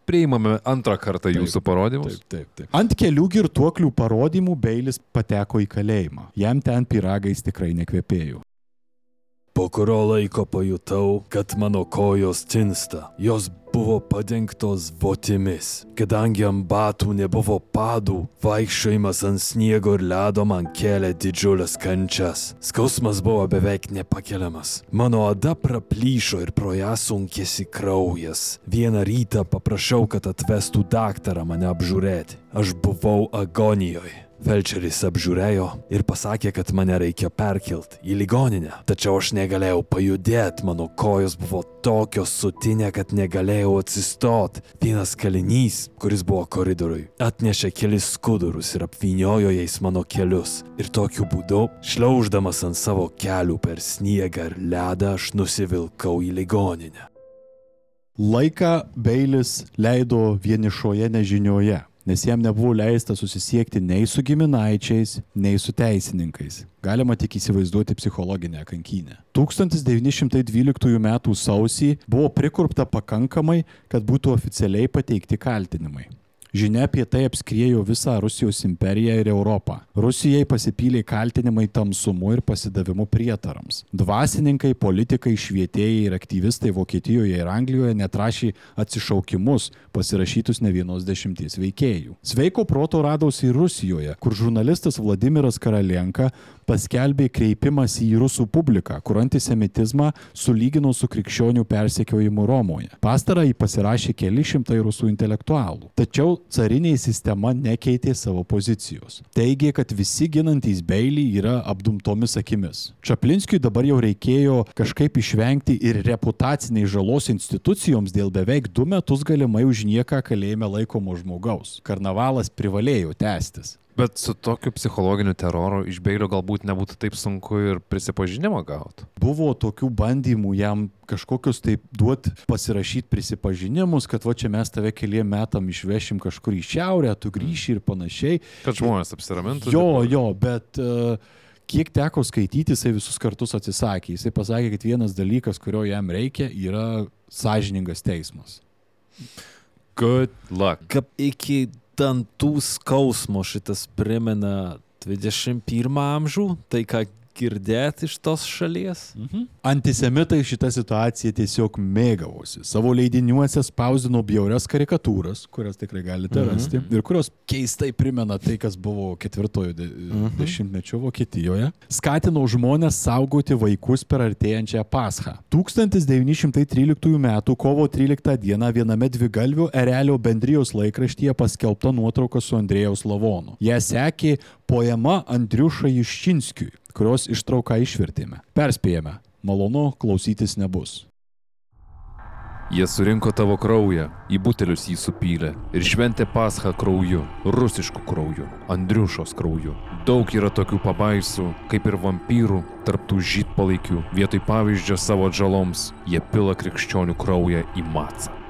priimame antrą kartą jūsų parodymus. Taip, taip, taip. Ant kelių girtuoklių parodymų Beilis pateko į kalėjimą. Jam ten piragais tikrai nekvepėjo. Po kurio laiko pajutau, kad mano kojos tinsta. Jos buvo padengtos votimis. Kadangi ant batų nebuvo padų, vaikščiojimas ant sniego ir ledo man kėlė didžiulės kančias. Skausmas buvo beveik nepakeliamas. Mano oda praplyšo ir pro ją sunkėsi kraujas. Vieną rytą paprašiau, kad atvestų daktarą mane apžiūrėti. Aš buvau agonijoje. Felčeris apžiūrėjo ir pasakė, kad mane reikia perkelti į ligoninę. Tačiau aš negalėjau pajudėti, mano kojos buvo tokios sutinė, kad negalėjau atsistoti. Vienas kalinys, kuris buvo koridoriui, atnešė kelis skudurus ir apviniojo jais mano kelius. Ir tokiu būdu, šliauždamas ant savo kelių per sniegą ir ledą, aš nusivilkau į ligoninę. Laiką Beilis leido vienišoje nežinioje, nes jam nebuvo leista susisiekti nei su giminaičiais, nei su teisininkais. Galima tik įsivaizduoti psichologinę kankinę. 1912 m. sausį buvo prikurpta pakankamai, kad būtų oficialiai pateikti kaltinimai. Žinia apie tai apskriejo visą Rusijos imperiją ir Europą. Rusijai pasipylė kaltinimai tamsumu ir pasidavimu prietarams. Dvasininkai, politikai, švietėjai ir aktyvistai Vokietijoje ir Anglijoje netrašė atsišaukimus pasirašytus ne vienos dešimties veikėjų. Sveiko proto radausi ir Rusijoje, kur žurnalistas Vladimiras Karalienka paskelbė kreipimąsi į rusų publiką, kur antisemitizmą sulygino su krikščionių persekiojimu Romoje. Pastarą jį pasirašė keli šimtai rusų intelektualų. Tačiau carinė sistema nekeitė savo pozicijos. Teigė, kad visi ginantys Beilį yra apdumtomis akimis. Čaplinskiui dabar jau reikėjo kažkaip išvengti ir reputaciniai žalos institucijoms dėl beveik du metus galimai už nieką kalėjime laikomo žmogaus. Karnavalas privalėjo tęstis. Bet su tokiu psichologiniu teroru iš Beilio galbūt nebūtų taip sunku ir prisipažinimą gauti. Buvo tokių bandymų jam kažkokius taip duot pasirašyti prisipažinimus, kad va čia mes tave keliem metam išvešim kažkur į šiaurę, tu grįši ir panašiai. Kad žmonės apsiramintų. Jo, jo, bet uh, kiek teko skaityti, jisai visus kartus atsisakė. Jisai pasakė, kad vienas dalykas, kurio jam reikia, yra sąžiningas teismas. Good luck. Kaip iki dantų skausmo šitas primena 21 amžių, tai ką girdėti iš tos šalies. Mhm. Antisemitai šitą situaciją tiesiog mėgavosi. Savo leidiniuose spausdino bjaurias karikatūras, kurias tikrai galite rasti, mhm. ir kurios keistai primena tai, kas buvo ketvirtojo de mhm. dešimtmečio Vokietijoje. Skatino žmonės saugoti vaikus per artėjančią Paschą. 1913 m. kovo 13 d. viename dvigalvių erelio bendrijos laikraštyje paskelbta nuotrauka su Andrėjaus lavonu. Ją sekė poema Andriušai Iščinskiui kurios ištrauką išvertėme. Perspėjame, malonu klausytis nebus. Jie surinko tavo kraują, į butelius jį supylė ir šventė paschą krauju, rusišku krauju, Andriušos krauju. Daug yra tokių pabaisų, kaip ir vampyrų, tarptų žydpalaikių, vietoj pavyzdžio savo atžaloms, jie pila krikščionių kraują į matsą.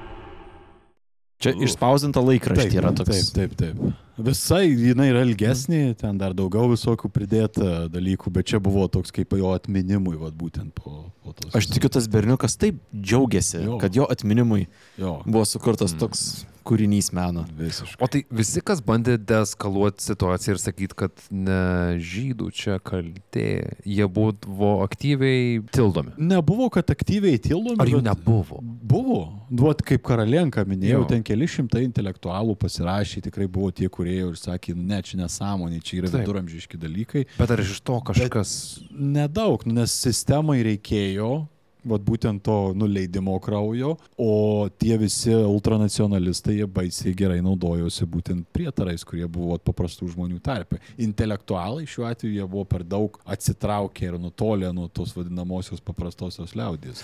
Čia išspausinta laikraštė yra toks. Taip, taip, taip. Visai jinai yra ilgesnė, ten dar daugiau visokių pridėta dalykų, bet čia buvo toks kaip jo atminimui, vat, būtent po, po tos. Aš tikiu, tas berniukas taip džiaugiasi, Jo. kad jo atminimui Jo, buvo sukurtas toks kūrinys meno. visiškai. O tai visi, kas bandė deeskaluoti situaciją ir sakyti, kad ne žydų čia kaltė, jie buvo aktyviai tildomi. Nebuvo, kad aktyviai tildomi. Ar jų bet- nebuvo? Buvo. Duot kaip karalienka minėjau, Jo. ten keli šimtai intelektualų pasirašė, tikrai buvo tie, kurie ir sakė, ne, čia nesąmonė, čia yra Taip. viduramžiški dalykai. Bet ar iš to kažkas... Nedaug, nu, nes sistemai reikėjo, vat būtent to nuleidimo kraujo, o tie visi ultranacionalistai, jie baisiai gerai naudojosi būtent prietarais, kurie buvo paprastų žmonių tarpe. Intelektualai šiuo atveju jie buvo per daug atsitraukę ir nutolę nuo tos vadinamosios paprastosios liaudės.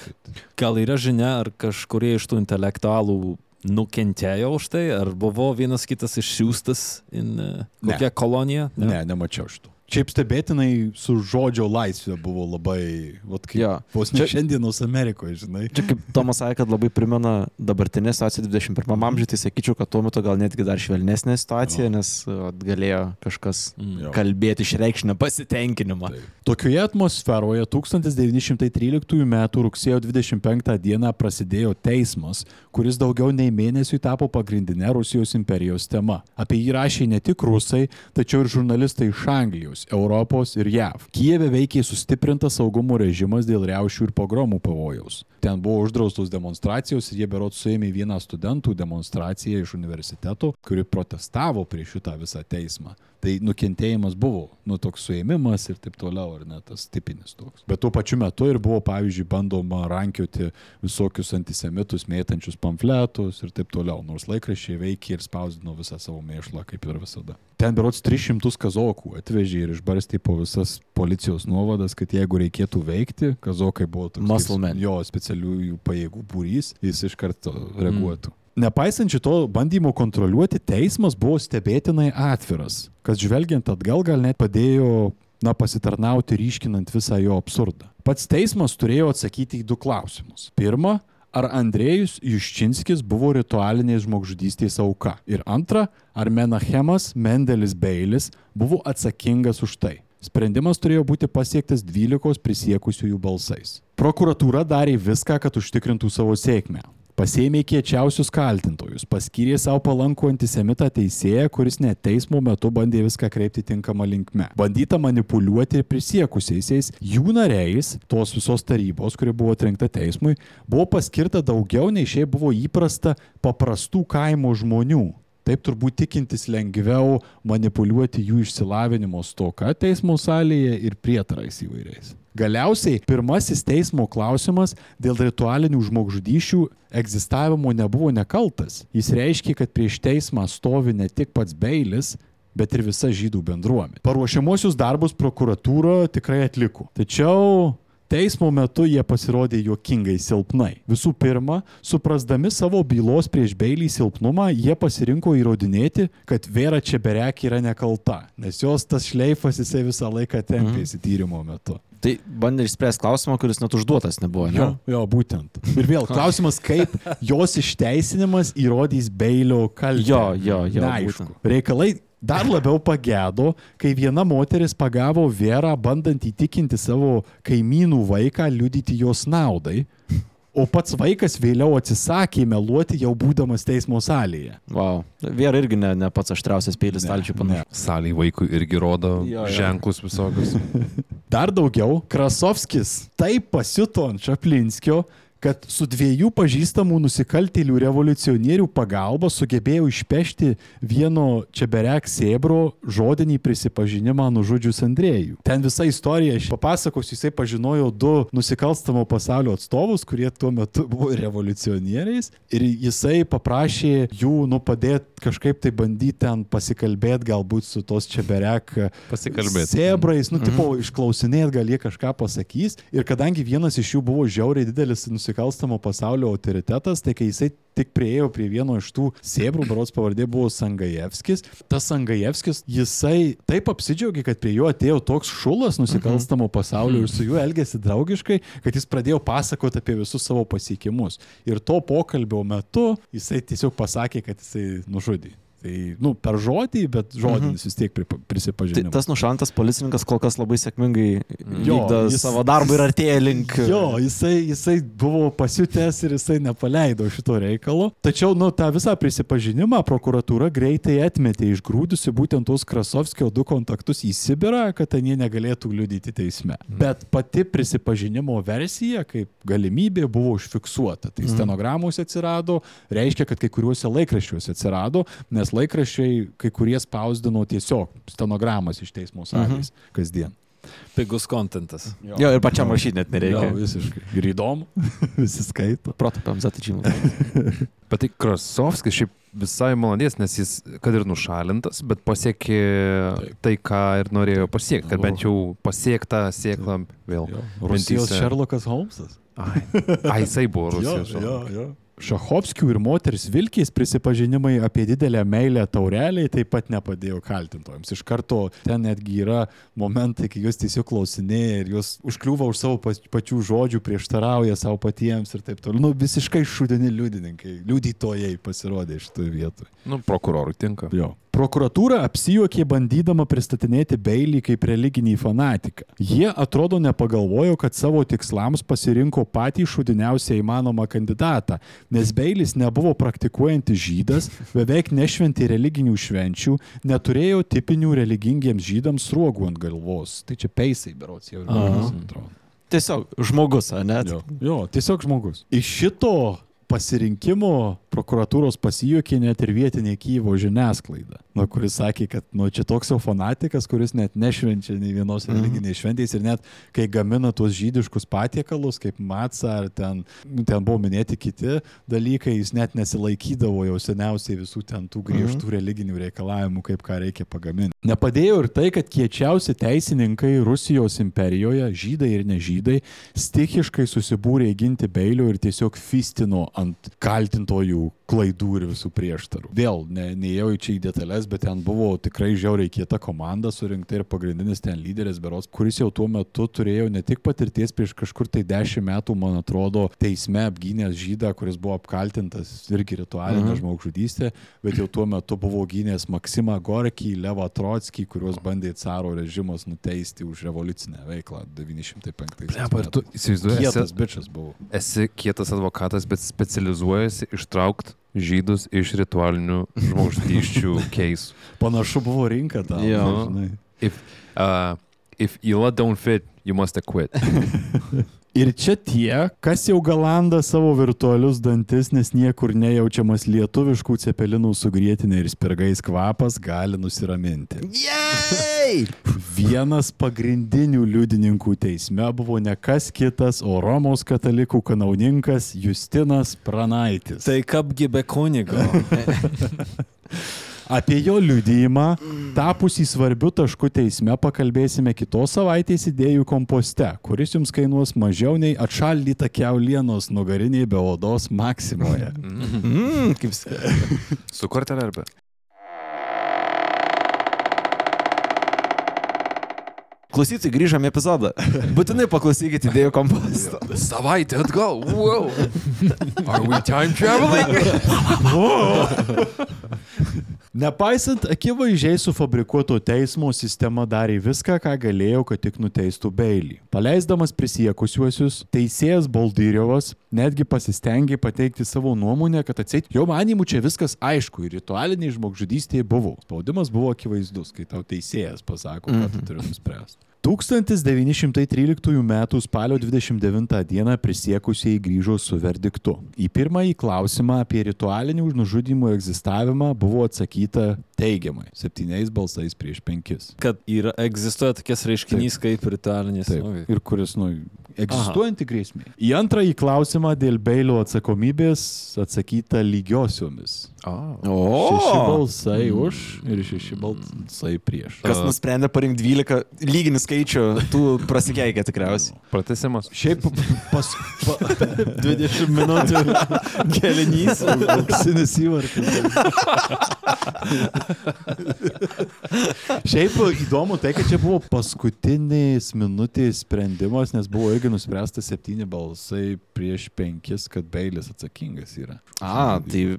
Gal yra žinia, ar kažkurie iš tų intelektualų nukentėjo už tai, ar buvo vienas kitas išsiųstas į e, Ne. kokią koloniją? Ne, nemačiau šito. Šiaip stebėtinai su žodžio laisvė buvo labai, vat kaip Jo. vos ne Čia- šiandienos Amerikoje, žinai. Čia kaip Tomas sakė, kad labai primena dabartinę situaciją 21 amžiuje, tai sakyčiau, kad tuo metu gal netgi dar švelnesnė situacija, Jo. nes vat, galėjo kažkas Mm. Jo. kalbėti išreikšinę pasitenkinimą. Taip. Tokioje atmosferoje 1913 m. rugsėjo 25 d. prasidėjo teismas, kuris daugiau nei mėnesiui tapo pagrindinė Rusijos imperijos tema. Apie jį rašė ne tik rusai, tačiau ir žurnalistai iš Anglijos, Europos ir JAV. Kijeve veikė sustiprintas saugumo režimas dėl riaušių ir pogromų pavojaus. Ten buvo uždraustos demonstracijos ir jie berot suėmė vieną studentų demonstraciją iš universiteto, kuri protestavo prieš šitą visą teismą. Tai nukentėjimas buvo, nu toks suėmimas ir taip toliau, ar ne tas tipinis toks. Bet tuo pačiu metu ir buvo, pavyzdžiui, bandoma rankioti visokius antisemitus, mėtančius pamfletus ir taip toliau, nors laikraščiai veikė ir spausdino visą savo mėšlą, kaip ir visada. Ten berots 300 kazokų atvežė ir išbarstė po visas policijos nuovadas, kad jeigu reikėtų veikti, kazokai buvo toks Muscle men. jo specialiųjų pajėgų būrys, jis iš karto reaguotų. Nepaisant šito bandymo kontroliuoti, teismas buvo stebėtinai atviras, kas žvelgiant atgal gal net padėjo na, pasitarnauti ryškinant visą jo absurdą. Pats teismas turėjo atsakyti į du klausimus. Pirma, ar Andrėjus Juščinskis buvo ritualinės žmogžudystės auka? Ir antra, ar Menachemas Mendelis Beilis buvo atsakingas už tai? Sprendimas turėjo būti pasiektas 12 prisiekusiųjų balsais. Prokuratūra darė viską, kad užtikrintų savo sėkmę. Pasėmė kiečiausius kaltintojus, paskyrė savo palankų antisemitą teisėją, kuris net teismo metu bandė viską kreipti tinkamą linkme. Bandyta manipuliuoti ir prisiekusiaisiais, jų nariais, tos visos tarybos, kuri buvo atrinkta teismui, buvo paskirta daugiau nei šiaip buvo įprasta paprastų kaimo žmonių. Taip turbūt tikintis lengviau manipuliuoti jų išsilavinimo stoka teismo salėje ir prietarais įvairiais. Galiausiai pirmasis teismo klausimas dėl ritualinių žmogžudyšių egzistavimo nebuvo nekaltas. Jis reiškia, kad prieš teismą stovi ne tik pats Beilis, bet ir visa žydų bendruomenė. Paruošiamosius darbus prokuratūra tikrai atliko. Tačiau Teismo metu jie pasirodė juokingai silpnai. Visų pirma, suprasdami savo bylos prieš Beilį silpnumą, jie pasirinko įrodinėti, kad Vera Čeberek yra nekalta, nes jos tas šleifas jisai visą laiką tempėsi tyrimo metu. Tai bandė išspręsti klausimą, kuris net užduotas nebuvo, ne? Jo, jo, būtent. Ir vėl klausimas, kaip jos išteisinimas įrodys Beilio kaltę. Jo, jo, jo, Neaišku. būtent. Reikalai dar labiau pagėdo, kai viena moteris pagavo Verą, bandant įtikinti savo kaimynų vaiką liudyti jos naudai, o pats vaikas vėliau atsisakė meluoti jau būdamas teismo salėje. Wow. Vyra irgi ne, ne pats aštriausias peilis stalčiui panašu. Saliai vaikui irgi rodo Jo, jo. ženklus visokius. Dar daugiau, Krasovskis taip pasiuto ant Čaplinskio, kad su dviejų pažįstamų nusikaltėlių revoliucionierių pagalba sugebėjo išpešti vieno Čeberek sėbro žodinį prisipažinimą nužudžius Andrėjų. Ten visa istorija, aš papasakosiu, jisai pažinojo du nusikalstamo pasaulio atstovus, kurie tuo metu buvo revoliucionieriais ir jisai paprašė jų, nu, padėti kažkaip tai bandyti ten pasikalbėti galbūt su tos Čeberek. Sebrais, nu, tipo, išklausinėt, gal jie kažką pasakys. Ir kadangi vienas iš jų buvo žiauriai didelis nusikalstamo pasaulio autoritetas, tai kai jisai tik prieėjo prie vieno iš tų sėbrų, baros pavardė buvo Sangajevskis, tas Sangajevskis, jisai taip apsidžiaugė, kad prie jo atėjo toks šulas nusikalstamo pasaulio ir su juo elgėsi draugiškai, kad jis pradėjo pasakoti apie visus savo pasiekimus. Ir to pokalbio metu jisai tiesiog pasakė, kad jisai nužudė. Tai, nu, per žodį, bet žodinis vis tiek pripa- Tai tas nušantas policininkas kol kas labai sėkmingai Jo, vykdo jis- savo darbą ir artėja link. Jo, jisai, jisai buvo pasiutęs ir jisai nepaleido šito reikalo. Tačiau, nu, tą visą prisipažinimą prokuratūra greitai atmetė išgrūdusi būtent tos Krasovskio du kontaktus į Sibirą, kad ten jie negalėtų liudyti teisme. Bet pati prisipažinimo versija, kaip galimybė, buvo užfiksuota. Tai stenogramos atsirado, reiškia, kad kai kuriuose laikraščiuose atsirado, nes laikraščiai kai kurie spausdino tiesiog stenogramas iš teismo salės kasdien. Pigus kontentas. Jo, ir pačiam rašyti net Jo, nereikia. visiškai. Ir įdomu, visi skaito. Protopams atidžymų. Bet tai Krasovskis šiaip visai malonės, nes jis, kad ir nušalintas, bet pasiekė Taip. tai, ką ir norėjo pasiekti. Kad bent jau pasiektą sėklą vėl. Rusijos mintyse. Šerlokas Holmsas. Ai, ai, jisai buvo Rusijos. jo. Šahovskių ir moters Vilkės prisipažinimai apie didelę meilę taureliai taip pat nepadėjo kaltintojams. Iš karto ten netgi yra momentai, kai jūs tiesiog klausinėja ir jūs užkliūva už savo pa- pačių žodžių, prieštarauja savo patiems ir taip toliau. Nu, visiškai šudini liudininkai, liudytojai pasirodė šitoje vietoje. Nu, prokurorui tinka. Jo. Prokuratūra apsijuokė bandydama pristatinėti Beilį kaip religinį fanatiką. Jie atrodo nepagalvojo, kad savo tikslams pasirinko patį šudiniausią įmanomą kandidatą, nes Beilis nebuvo praktikuojantis žydas, beveik nešventė religinių švenčių, neturėjo tipinių religingiems žydams sruogų ant galvos. Tai čia peisai, berots jau. Atrodo. Tiesiog žmogus, ne? Jo, jo, tiesiog žmogus. Iš šito pasirinkimo prokuratūros pasijuokė net ir vietinė Kyivo žiniasklaida, nu, kuris sakė, kad nu, čia toks jau fanatikas, kuris net nešvenčia nei vienos religinės šventės ir net kai gamina tuos žydiškus patiekalus, kaip matsa ar ten, ten buvo minėti kiti dalykai, jis net nesilaikydavo jau seniausiai visų ten tų griežtų religinių reikalavimų, kaip ką reikia pagaminti. Nepadėjo ir tai, kad kiečiausi teisininkai Rusijos imperijoje, žydai ir nežydai, stichiškai susibūrė ginti Beilio ir tiesiog fistino ant kaltintojų klaidų ir visų prieštarų. Vėl, ne, neėjau į čia į detalės, bet ten buvo tikrai žiauriai kieta komanda surinkta ir pagrindinis ten lyderis Beros, kuris jau tuo metu turėjo ne tik patirties prieš kažkur tai dešimt metų, man atrodo, teisme apgynęs žydą, kuris buvo apkaltintas irgi ritualinę mhm. žmogžudystę, bet jau tuo metu buvo gynęs Maksimą Gorkį, Levą Trotskį, kuriuos bandė caro režimas nuteisti už revoliucinę veiklą 905 metais. Blepa, ir tu įsivaizduoji, Kietas esi, bičias buvo. esi kietas advokatas, bet specializuojasi ištraukti žydus iš ritualinių žmogžudysčių keisų. Panašu buvo rinka tam. Jo. žinai. If, uh, if Ila don't fit, you must acquit. Ir čia tie, kas jau galanda savo virtualius dantis, nes niekur nejaučiamas lietuviškų cepelinų su grėtinė ir spirgais kvapas, gali nusiraminti. Jei! Vienas pagrindinių liudininkų teisme buvo ne kas kitas, o Romos katalikų kanauninkas Justinas Pranaitis. Tai kapgi be kunigo. Apie jo liudijimą, tapusį svarbiu tašku teisme, pakalbėsime kitos savaitės idėjų komposte, kuris jums kainuos mažiau nei atšaldyta keulienos nugariniai be odos Maksimoje. Mm, kaip Su kortelė arba? Klausytojai, grįžom į epizodą. Būtinai paklausykite idėjų kompostą. Savaitę atgal. Wow. Are we time traveling? Nepaisant akivaizdžiai sufabrikuoto teismo, sistema darė viską, ką galėjo, kad tik nuteistų Beilį. Paleisdamas prisiekusiuosius, teisėjas Baldyriovas netgi pasistengė pateikti savo nuomonę, kad atseit jo manimų čia viskas aišku ir ritualiniai žmogžudystėje buvo. Spaudimas buvo akivaizdus, kai tau teisėjas pasako, ką tu turi nuspręsti. 1913 m. spalio 29 d. prisiekusieji grįžo su verdiktu. Į pirmąjį klausimą apie ritualinių nužudymų egzistavimą buvo atsakyta teigiamai - septyniais balsais prieš penkis. Kad yra, egzistuoja tokies reiškinys kaip ritualinis. Taip. Okay. Ir kuris, nu, egzistuojanti grėsmė. Į antrąjį klausimą dėl Beilio atsakomybės atsakyta lygiosiomis. Oh. Šeši O, balsai už ir šeši balsai prieš. kas nusprendė parinkti 12 lyginį skaičių, tų prasikeikė tikriausiai. Pratesimas. Šiaip pas, pa, 20 minučių kelinys. auksinis įvartis. Šiaip įdomu tai, kad čia buvo paskutinis minutės sprendimas, nes buvo irgi nuspręsta septyni balsai prieš penkis, kad Beilis atsakingas yra. A, tai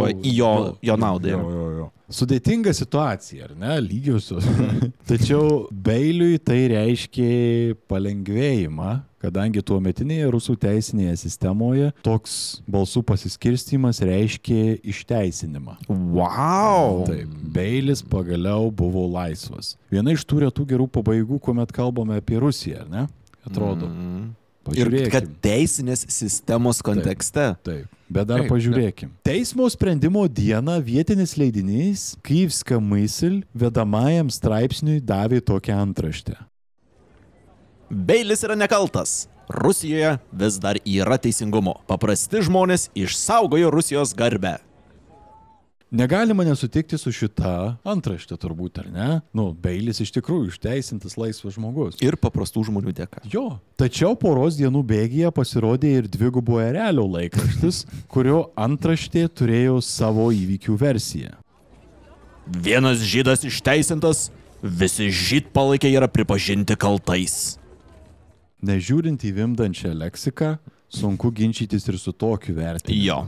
persigalvoja į jo, jo naudą. Jo, jo, jo. Sudėtinga situacija, ar ne, lygiosios. Tačiau Beiliui tai reiškia palengvėjimą, kadangi tuo metinėje rusų teisinėje sistemoje toks balsų pasiskirstimas reiškia išteisinimą. Wow. Taip, Beilis pagaliau buvo laisvas. Viena iš tų retų gerų pabaigų, kuomet kalbame apie Rusiją, ar ne? Atrodo. Mm. Ir Pažiūrėkim. kad teisinės sistemos kontekste. Taip, bet dar Taip, pažiūrėkim. Teismo sprendimo dieną vietinis leidinys Kyivska Maisil vedamajam straipsniui davė tokią antraštę. Beilis yra nekaltas. Rusijoje vis dar yra teisingumo. Paprasti žmonės išsaugojo Rusijos garbę. Negalima nesutikti su šita antraštė turbūt, ar ne? Nu, Beilis iš tikrųjų išteisintas laisvas žmogus. Ir paprastų žmonių dėka. Jo. Tačiau poros dienų bėgyje pasirodė ir dvigubo erelio laikraštis, kurio antraštė turėjo savo įvykių versiją. Vienas žydas išteisintas, visi žydpalaikiai yra pripažinti kaltais. Nežiūrint į vimdančią leksiką, sunku ginčytis ir su tokiu vertinimu. Jo.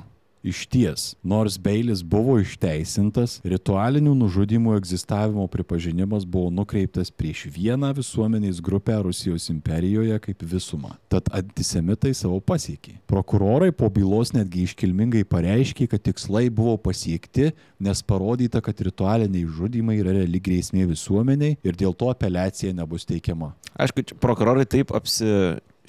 Iš ties, nors Beilis buvo išteisintas, ritualinių nužudimų egzistavimo pripažinimas buvo nukreiptas prieš vieną visuomenės grupę Rusijos imperijoje kaip visumą. Tad antisemitai savo pasiekė. Prokurorai po bylos netgi iškilmingai pareiškė, kad tikslai buvo pasiekti, nes parodyta, kad ritualiniai žudimai yra reali grėsmė visuomeniai ir dėl to apeliacija nebus teikiama. Aišku, prokurorai taip apsi...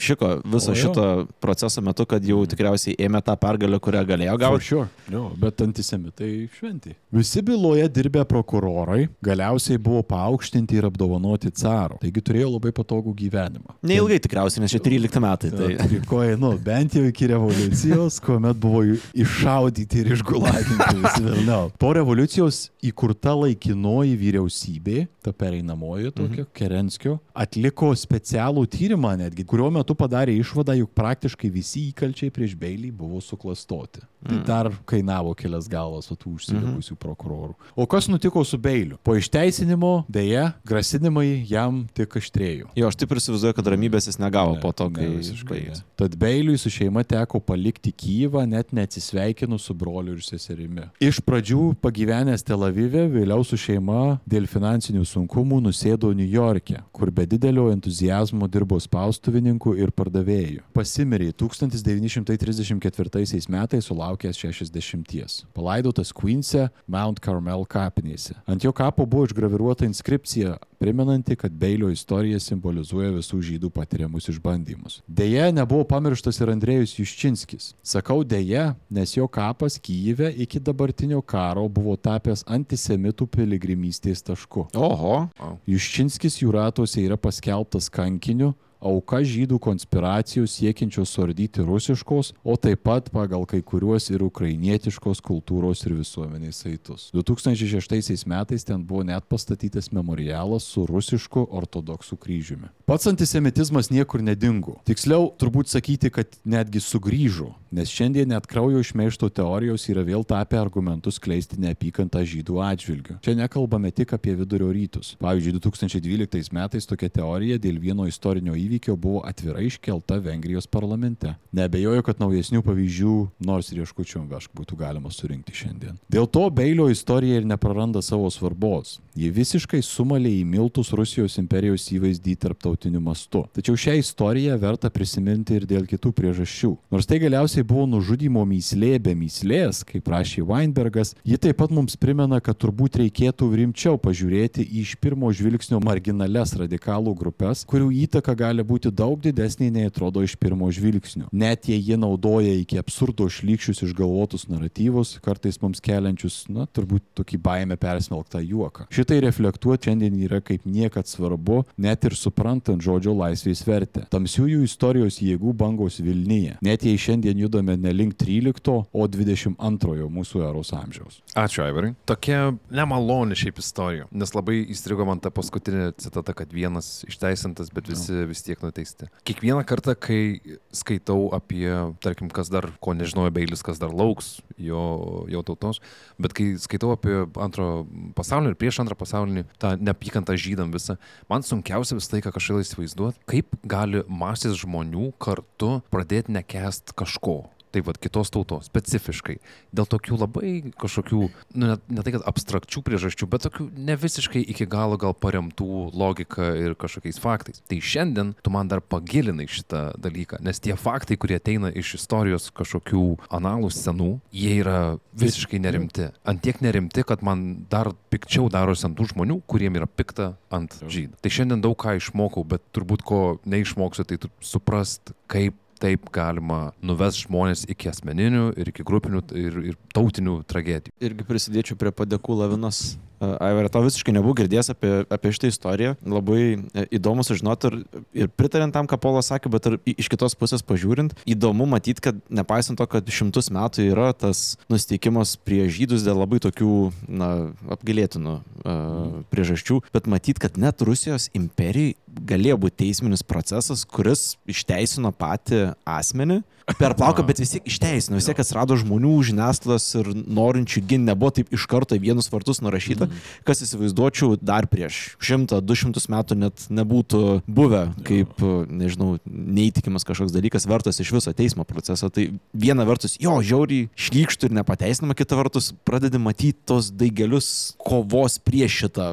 Šiko viso šito proceso metu, kad jau tikriausiai ėmė tą pergalę, kurią galėjo gauti. sure. Jo, bet antisemitai šventi. Visi byloje dirbę prokurorai galiausiai buvo paaukštinti ir apdovanoti caro, taigi turėjo labai patogų gyvenimą. Neilgai tikriausiai, nes čia 13 metai. Tai... Koja, nu, bent jau iki revoliucijos, kuomet buvo iššaudyti ir išgulaginti vėliau. Po revoliucijos įkurta laikinoji vyriausybė, ta pereinamoji tokia, mhm. Kerenskio, atliko specialų tyrimą netgi, kurio metu padarė išvadą, jog praktiškai visi įkalčiai prieš Beilį buvo suklastoti. Tai dar kainavo kelias galvas tų užsidegusių prokurorų. O kas nutiko su Beiliu? Po išteisinimo, dėja, grasinimai jam tik aštrėjo. Jo, aš taip ir įsivaizduoju, kad ramybės jis negavo Ne, po to, kai visiškai ne. baigėsi. Tad Beiliui su šeima teko palikti Kyivą, net neatsisveikinus su broliu ir seserimi. Iš pradžių pagyvenęs Tel Avive, vėliau su šeima dėl finansinių sunkumų nusėdo New York'e, kur be didelio entuzijazmo dirbo spaustuvininku ir pardavėju. Pasimirė 1934 metais sulaukęs 60. Palaidotas Queense, Mount Carmel kapinėse. Ant jo kapo buvo išgraviruota inskripcija, primenanti, kad Beilio istorija simbolizuoja visų žydų patiriamus išbandymus. Deja, nebuvo pamirštas ir Andrėjus Juščinskis. Sakau deja, nes jo kapas Kyjive iki dabartinio karo buvo tapęs antisemitų piligrimystės tašku. Oho. Juščinskis jų ratuose yra paskelbtas kankiniu, auka žydų konspiracijų siekiančios suardyti rusiškos, o taip pat pagal kai kuriuos ir ukrainietiškos kultūros ir visuomenės saitus. 2006 metais ten buvo net pastatytas memorialas su rusišku ortodoksų kryžiumi. Pats antisemitizmas niekur nedingo. Tiksliau, turbūt sakyti, kad netgi sugrįžo, nes šiandien net kraujo išmeišto teorijos yra vėl tapę argumentus kleisti neapykantą žydų atžvilgių. Čia nekalbame tik apie vidurio rytus. Pavyzdžiui, 2012 metais tokia teorija dėl vieno istorinio įvykio buvo atvirai iškelta Vengrijos parlamente. Nebejoju, kad naujesnių pavyzdžių, nors ir ieškučių vežk būtų galima surinkti šiandien. Dėl to Beilio istorija ir nepraranda savo svarbos. Ji visiškai sumalė į miltus Rusijos imperijos įvaizdį tarptautiniu mastu. Tačiau šią istoriją verta prisiminti ir dėl kitų priežasčių. Nors tai galiausiai buvo nužudimo myslė be myslės, kaip rašė Weinbergas, ji taip pat mums primena, kad turbūt reikėtų rimčiau pažiūrėti į iš pirmo žvilgsnio marginales radikalų grupės, kurių įtaka gali būti daug didesnė nei atrodo iš pirmo žvilgsnio. Net jei jie naudoja iki absurdo šlykščius išgalvotus naratyvus, kartais mums keliančius, na, turbūt tokį baimę persmelktą juoką. Šitai reflektuoti šiandien yra kaip niekad svarbu, net ir suprantant žodžio laisvės vertę. Tamsiųjų istorijos jėgų bangos Vilnyje. Net jei šiandien judame ne link 13, o 22 mūsų eros amžiaus. Ačiū, Aivarai. Tokia nemaloni šiaip istorija, nes labai įstrigo man ta paskutinė citata, kad vienas išteisintas, bet visi vis tiek nuteisti. Kiekvieną kartą, kai skaitau apie, tarkim, kas dar, ko nežinojo Beilis, kas dar lauks jo, jo tautos, bet kai skaitau apie antro pasaulinį ir prieš antrą pasaulinį, tą neapykantą žydam visą, man sunkiausia visą laiką kažkaip įsivaizduoti, kaip gali masės žmonių kartu pradėti nekest kažko. Taip pat kitos tautos, specifiškai. Dėl tokių labai kažkokių, nu, ne, ne tai kad abstrakčių priežasčių, bet tokių ne visiškai iki galo gal paremtų logika ir kažkokiais faktais. Tai šiandien tu man dar pagilinai šitą dalyką, nes tie faktai, kurie ateina iš istorijos kažkokių analų senų, jie yra visiškai nerimti. Antiek nerimti, kad man dar pikčiau darosi ant tų žmonių, kuriem yra pikta ant žydų. Tai šiandien daug ką išmokau, bet turbūt ko neišmoksiu, tai suprast, kaip taip galima nuvest žmonės iki asmeninių ir iki grupinių ir, ir tautinių tragedijų. Irgi prisidėčiau prie padėkų lavinos. Aivar, tau visiškai nebuvau girdėjęs apie, apie šitą istoriją. Labai e, įdomu sužinoti ir, ir pritarint tam, ką Polas sakė, bet ir iš kitos pusės pažiūrint, įdomu matyti, kad nepaisant to, kad šimtus metų yra tas nusteikimas prie žydus dėl labai tokių, na, apgalėtinų uh, priežasčių, bet matyti, kad net Rusijos imperijai galėjo būti teisminis procesas, kuris išteisino patį asmenį per plauką, bet vis tiek išteisino, vis tiek atsirado žmonių, žiniasklaidos ir norinčių ginti, nebuvo taip iš karto į vienus vartus nurašyta, kas įsivaizduočiau dar prieš šimtą, du šimtus metų net nebūtų buvę kaip, nežinau, neįtikimas kažkoks dalykas vertas iš viso teismo proceso. Tai viena vertus, jo, žiauriai šlykštų ir nepateisinama, kita vertus pradedi matyti tos daigelius kovos prieš šitą,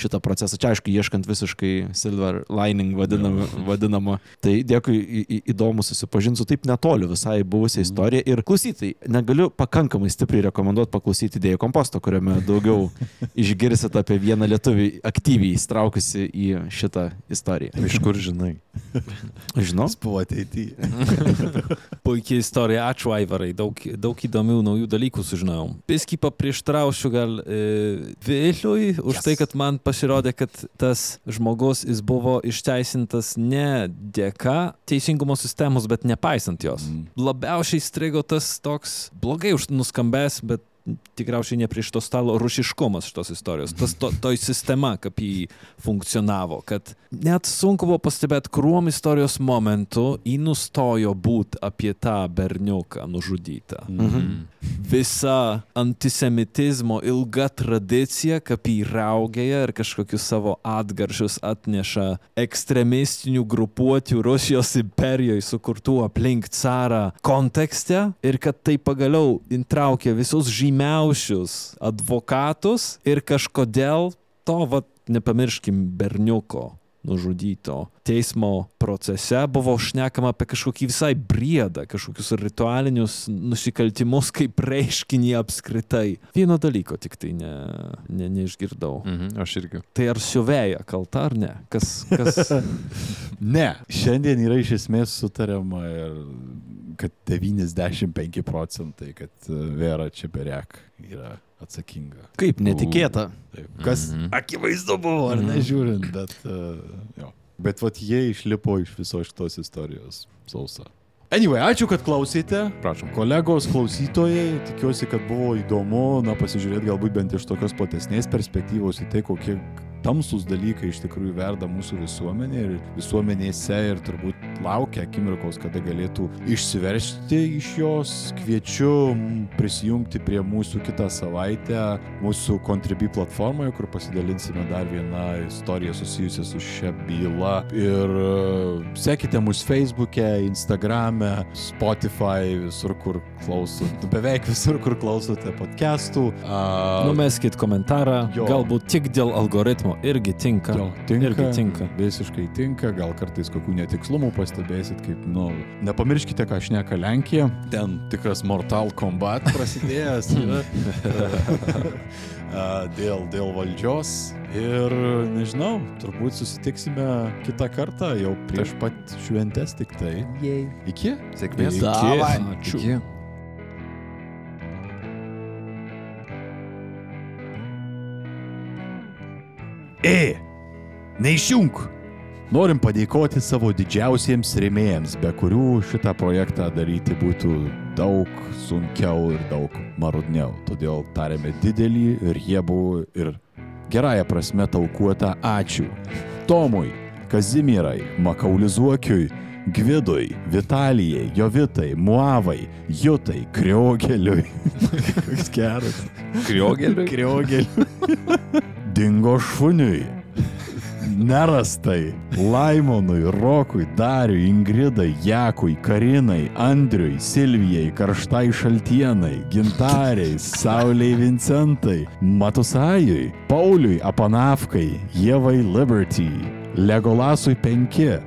šitą procesą. Čia aišku, ieškant visiškai silver lining vadinamo. vadinamo. Tai dėkui, į, į, įdomu susipažinti su taip netoli visai buvusią istoriją. Ir klausytai, negaliu pakankamai stipriai rekomenduoti paklausyti idėjų komposto, kuriame daugiau išgirsit apie vieną lietuvį aktyviai įstraukusi į šitą istoriją. Iš kur žinai? Žinau. buvo ateityje. Puikiai istorija, ačiū Aivarai, daug, daug įdomių naujų dalykų sužinojau. Piski paprieštrausiu gal e, Vėliui už yes. tai, kad man pasirodė, kad tas žmogus jis buvo išteisintas ne dėka teisingumo sistemos, bet nepaisant jos. Mm. Labiausiai strigo tas toks blogai už- nuskambęs, bet tikriausiai ne prie šito stalo rušiškumas šitos istorijos. Tas to, toj sistema, kaip jį funkcionavo, kad net sunku buvo pastebėti, kuriuom istorijos momentu jį nustojo būti apie tą berniuką nužudytą. Mhm. Visa antisemitizmo ilga tradicija, kaip jį raugėja ir kažkokius savo atgaršius atneša ekstremistinių grupuočių Rusijos imperijoje sukurtų aplink carą kontekste ir kad tai pagaliau intraukė visus žymiausius advokatus ir kažkodėl to, vat, nepamirškim, berniuko nužudyto teismo procese buvo šnekama apie kažkokį visai briedą, kažkokius ritualinius nusikaltimus kaip reiškinį apskritai. Vieno dalyko tik tai ne, ne, neišgirdau. Mhm, aš irgi. Tai ar siuvėja kalta ar ne? Kas, kas... Ne, šiandien yra iš esmės sutariama ir kad 95 procentai, kad e, Vera Čeberek yra atsakinga. Kaip netikėta. Taip. Kas Mhm. akivaizdu buvo, ar nežiūrint, bet uh, jo. Bet vat jie išlipo iš viso šitos istorijos sausa. Anyway, ačiū, kad klausėte. Prašom. Kolegos klausytojai, tikiuosi, kad buvo įdomu, na, pasižiūrėti galbūt bent iš tokios platesnės perspektyvos į tai, kokie tamsus dalykai iš tikrųjų verda mūsų visuomenė ir visuomenėse ir turbūt laukia akimirkos, kada galėtų išsiveršti iš jos. Kviečiu prisijungti prie mūsų kitą savaitę mūsų Contribui platformoje, kur pasidalinsime dar vieną istoriją susijusią su šia byla. Ir e, sekite mus Facebook'e, Instagram'e, Spotify, visur, kur klausot, beveik visur, kur klausote podcastų. A, Numeskit komentarą, Jo. galbūt tik dėl algoritmo irgi tinka. Jo, tinka, Irgi tinka. Visiškai tinka, gal kartais kokių netikslumų pastebėsit, kaip, nu, nepamirškite, ką šneka Lenkija. Ten tikras Mortal Kombat prasidėjęs dėl, dėl valdžios. Ir nežinau, turbūt susitiksime kitą kartą, jau prieš pat šventes tik tai. Iki? Sėkmės. Iki. Iki. E, neišjung. Norim padėkoti savo didžiausiems remėjams, be kurių šitą projektą daryti būtų daug sunkiau ir daug marudniau. Todėl tarėme didelį, riebų ir gerąją prasme taukuotą ačiū. Tomui, Kazimirai, Makaulizuokiui, Gvidui, Vitalijai, Jovitai, Muavai, Jutai, Kriogeliui. Koks geras. Kriogeliui. Kriogeliui. Dingo šuniui. Nerastai. Laimonui, Rokui, Dariui, Ingridai, Jakui, Karinai, Andriui, Silvijai, Karštai Šaltienai, Gintariai, Sauliai Vincentai, Matusajui, Pauliui, Apanafkai, Jevai Liberty, Legolasui 5,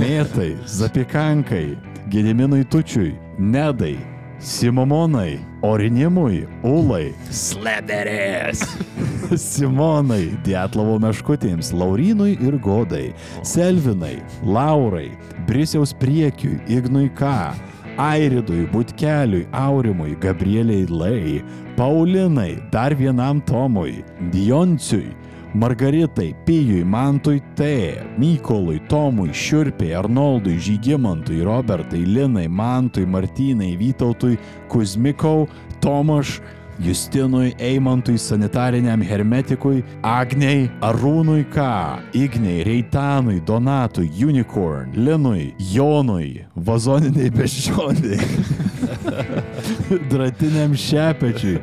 Mėtai, Zapikankai, Gediminui Tučiui, Nedai, Simomonai, Orinimui, Ulai, Slederės, Simonai, Dietlovo meškutėms, Laurinui ir Godai, Selvinai, Laurai, Brisiaus priekiui, Ignui K, Airidui, Butkeliui, Aurimui, Gabrieliai Lai, Paulinai, dar vienam Tomui, Dionciui, Margaritai, Pijui, Mantui T, Mykolui, Tomui, Šiurpiai, Arnoldui, Žygimantui, Robertai, Linai, Mantui, Martynai, Vytautui, Kuzmikau, Tomaš, Justinui, Eimantui, sanitariniam hermetikui, Agniai, Arūnui K, Igniai, Reitanui, Donatui, Unicorn, Linui, Jonui, Vazoniniai beždžioniai. Dratiniam šepečiui,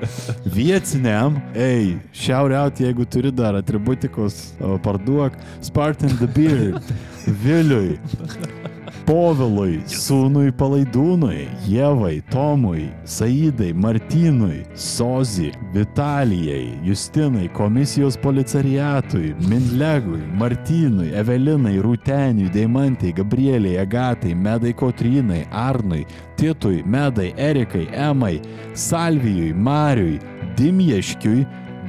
vietiniam, ei, šiauriauti, jeigu turi dar atributikos, parduok, Spartan the Beard, Viliui, Povilui, sūnui Palaidūnui, Jevai, Tomui, Saidai, Martynui, Sozi, Vitalijai, Justinai, komisijos policariatui, Mindlegui, Martynui, Evelinai, Rūteniui, Deimantai, Gabrieliai, Agatai, Medai Kotrynai, Arnui, Titui, Medai, Erikai, Emai, Salvijui, Mariui, Dimješkiui,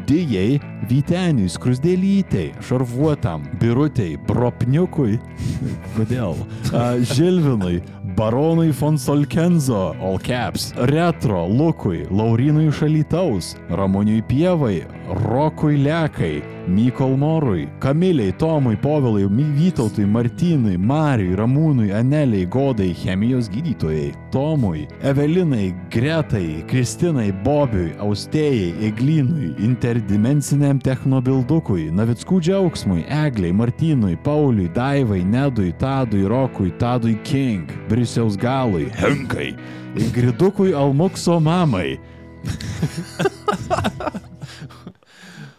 Dijai, Vyteniui, Skrusdėlytei, Šarvuotam, Birutei, Bropniukui, kodėl, A, Žilvinui, Baronui Fonsolkenzo, All Caps, Retro, Lukui, Laurinui Šalytaus, Ramoniui Pievai, Rokui Lekai, Mykol Morui, Kamiliai, Tomui, Povilai, Vytautui, Martynui, Mariui, Ramūnui, Aneliai, Godai, chemijos gydytojai, Tomui, Evelinai, Gretai, Kristinai, Bobiui, Austėjai, Eglinui, interdimensiniam technobildukui, Navickų džiaugsmui, Egliai, Martynui, Pauliui, Daivai, Nedui, Tadui, Rokui, Tadui King, Brisiaus galui, Henkai, Ingridukui Almukso mamai,